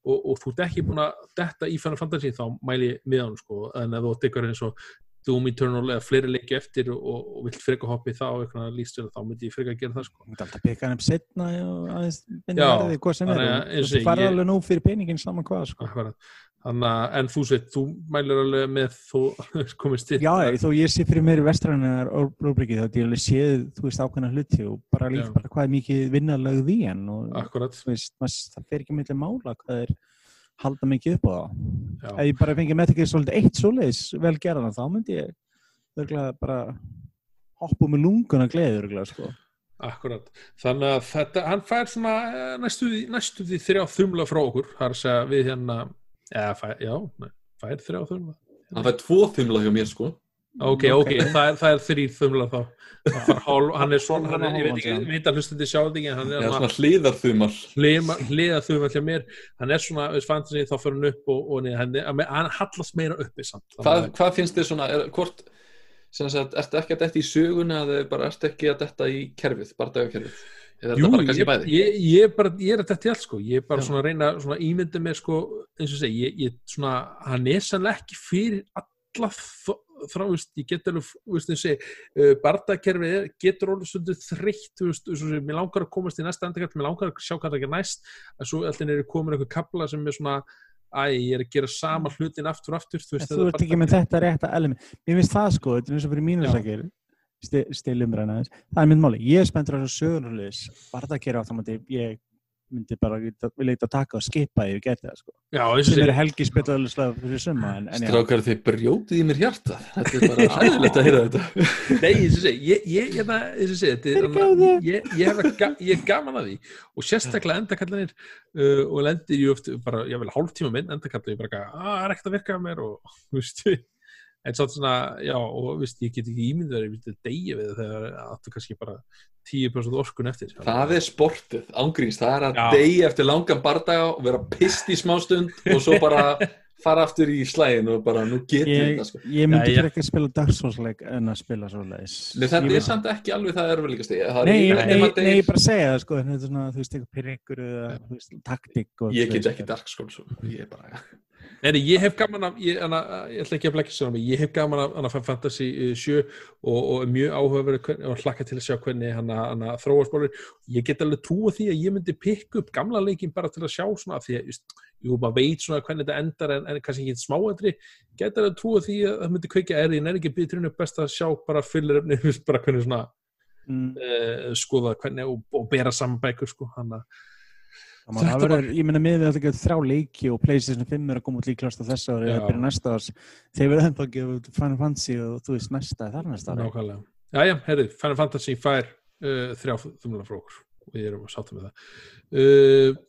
og, og þú ert ekki búin að detta í Final Fantasy þá mæli ég með hann sko en ef þú eitthvað eins og Doom Eternal eða fleiri leiki eftir og, og, vilt freka það og eitthvað lístur þá myndi ég freka að gera það sko Þú ert alltaf peka hann upp setna og aðeins minni Já, verðið hvað sem er. Þú farið alveg nóg fyrir peningin saman hvað, sko. Akkurat. Þannig að, en þú sveit, þú mælir alveg með þú [laughs] komist til Já, þó ég sé fyrir mér vestrænar róbrikið þá ég alveg séð, þú veist, ákveðna hluti og bara Já. bara hvað er mikið vinnarlegð í hann og þú veist, það fer ekki með mála hvað er halda mikið upp á það. Ef ég bara fengi með ekki svolítið eitt svoleiðis vel gerðan þá myndi ég örgulega bara hoppa með lunguna gleður sko. akkurat. Þannig að þetta, hann fær svona eh, næstu, því- næstu því þrjá þumla frá okkur, eða, fær, já, nei, fær þrjá þumla. Hann fær tvo þumla hjá mér, sko. Ok, ok, Ok. það er, það er þrýr þumla þá. Hálf, hann er svona, hann er, ég veit ekki, veit að hlustandi sjá þetta hann Já, er svona hliðarþumar. hliða þumla hjá mér, hann er svona, fantasy, þá fyrir hann upp og, og niður, hann, er- hann hallast meira uppi samt. Hvað, að- hvað finnst þið svona, er, hvort, sem sagt, ertu ekki að detta í söguna eða bara ertu ekki að detta í kerfið, bardagakerfið? Er Jú, ég, ég, ég, bara, ég er að þetta allt sko, ég er bara Já. svona að reyna svona ímynda mér sko, eins og segi, ég, ég svona, hann er sannlega ekki fyrir alla þrá, veist, ég get alveg, uh, bardakerfið er, getur orðið svolítið þreytt, mér langar að komast í næsta endakall, mér langar að sjá hvað það ekki næst, en svo alltaf er komin einhver kapla sem er svona, æ, ég er að gera sama hlutin aftur og aftur, þú veist, þú ert ekki með þetta rétta element. Mér finnst það sko, þetta er eins og fyrir Já. mínusakir, stilum rænaðis. Það er mynd máli. Ég er spenntur á þessu sögurnulegis. Barðakera á það mátti, ég myndi bara vilja eitthvað taka og skipa ef ég geti það sko. Já, Sem eru helgi spilaðlega slag fyrir summa. En, en já, Strákar, þið brjótið í mér hjarta. Þetta er bara hæðilegt að heyra þetta. [laughs] Nei, ég, ég, ég, það, og segi, þetta er, Fyrirgefðu. ég, ég, ég er gaman að því og sérstaklega endakallanir uh, og lendir ég oft bara, ég vil hálf tíma minn endakallar, ég bara, að það er ekkert að virka á mér og, [laughs] þú veist, en svo svona, já, og, veist, ég get ekki ímyndið að ég myndi degja við það þegar áttu kannski bara 10% orkun eftir. Það er sportið, ángríns. Það er að Já. degi eftir langan bardaga og vera pist í smástund og svo bara fara aftur í slægin og bara nú getur ég, þetta sko. ég myndi Já, ég- frekar spila dagsfólsleik en að spila svoleiðis. Nei, þetta Ég- er samt ekki alveg það erfiðlegast. Það er Nei, eina nei, nei, deyr- ég bara segja það sko, þetta er svona, þú veist, eitthvað pyrringur eða, taktík og Ég get ekki Souls og ég er bara Nei, nei, ég hef gaman af, ég, hana, ég ætla ekki að flækja sér á mig, ég hef gaman af Final Fantasy uh, 7 og, og er mjög áhugaverið og hlakka til að sjá hvernig hana, hana þróaspólur. Ég get alveg trúa því að ég myndi pikka upp gamla leikin bara til að sjá svona því að, jú, maður veit svona hvernig þetta endar en, en kannski ekki smáendri, get alveg trúa því að það myndi kveikja erið, en er ekki biturinn upp best að sjá bara fylliröfni, [laughs] bara hvernig svona Mm. uh, skoða hvernig og, og bera saman bækur sko, hann að Það verður, ég meina miðið alltaf ekki þrjá leiki og Playstation 5 er að koma út líklast á þessa ári eða Já. byrja næsta árs þeir verður ennþá að gefa Final Fantasy og þú veist næsta þar næsta ári Nákvæmlega. Jæja, herrið, Final Fantasy fær uh, þrjá þumla frá okkur og ég erum að sátta með það. Uh,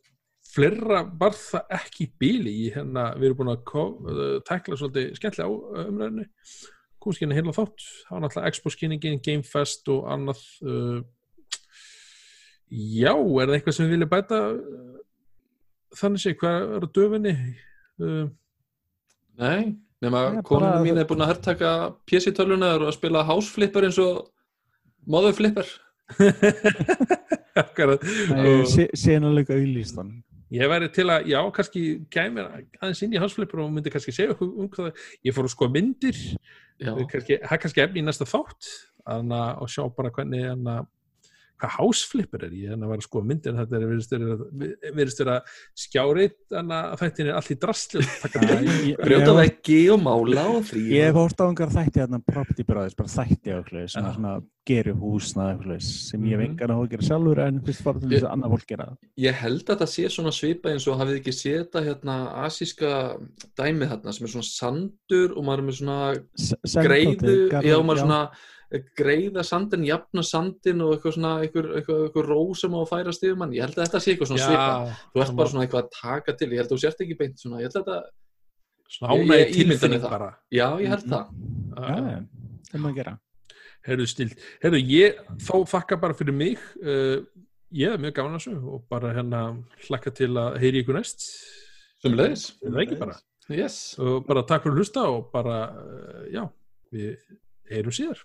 fleira var það ekki bíli í hérna, við erum búin að ko- uh, tekla svolítið skemmtilega á uh, umræðinu komst ekki hérna heila þátt, það var náttúrulega Expo-skinningin, Gamefest og annað uh, Já, er það eitthvað sem við viljum bæta uh, þannig sé, hvað er á döfinni? Uh, Nei, nema konunum mín er búin að herrtaka PC-töluna og að spila houseflipper eins og Síðan að leika auðlýstan Ég væri til að, já, kannski gæmir aðeins inn í hansflipur og myndi kannski segja okkur um hvað ég fór að sko myndir. Það er kannski efni í næsta þátt. Að og sjá bara hvernig hana, hvað hásflipur er ég? Þannig að vera að sko myndir þetta er virðist vera- vera skjárið þannig að þetta er allt í drastlu brjóta veggi og mála og frí Ég hef hórt á einhver þætti hérna Property Brothers, bara þætti á eitthvað sem svona gerir húsna eitthvað sem ég hef Mhm. engan að gera sjálfur en fyrst fara til þess að annað fólk gera. Ég held að það sé svona svipa eins og hafið ekki séð þetta hérna asíska dæmið hérna sem er svona sandur og maður er með svona greiðu, já maður svona eh, greiða sandin, jafna sandin og eitthvað svona, eitthvað, eitthvað, eitthvað ró sem á að færast yfir mann, ég held að þetta sé eitthvað svona svipa þú ert bara svona eitthvað að taka til. Ég held að þú sért ekki beint svona, ég held að þetta ánægi tilfinning það. bara. Já, ég held Mhm. það. Já, það maður gera. Herðu stilt, herðu ég þá þakka bara fyrir mig. Uh, ég er mjög gaman að þessu og bara hérna hlakka til að heyri ykkur næst. Sem leiðis, það ekki bara? Yes. Og bara takk fyrir að hlusta og bara, uh, já við heyrum síðar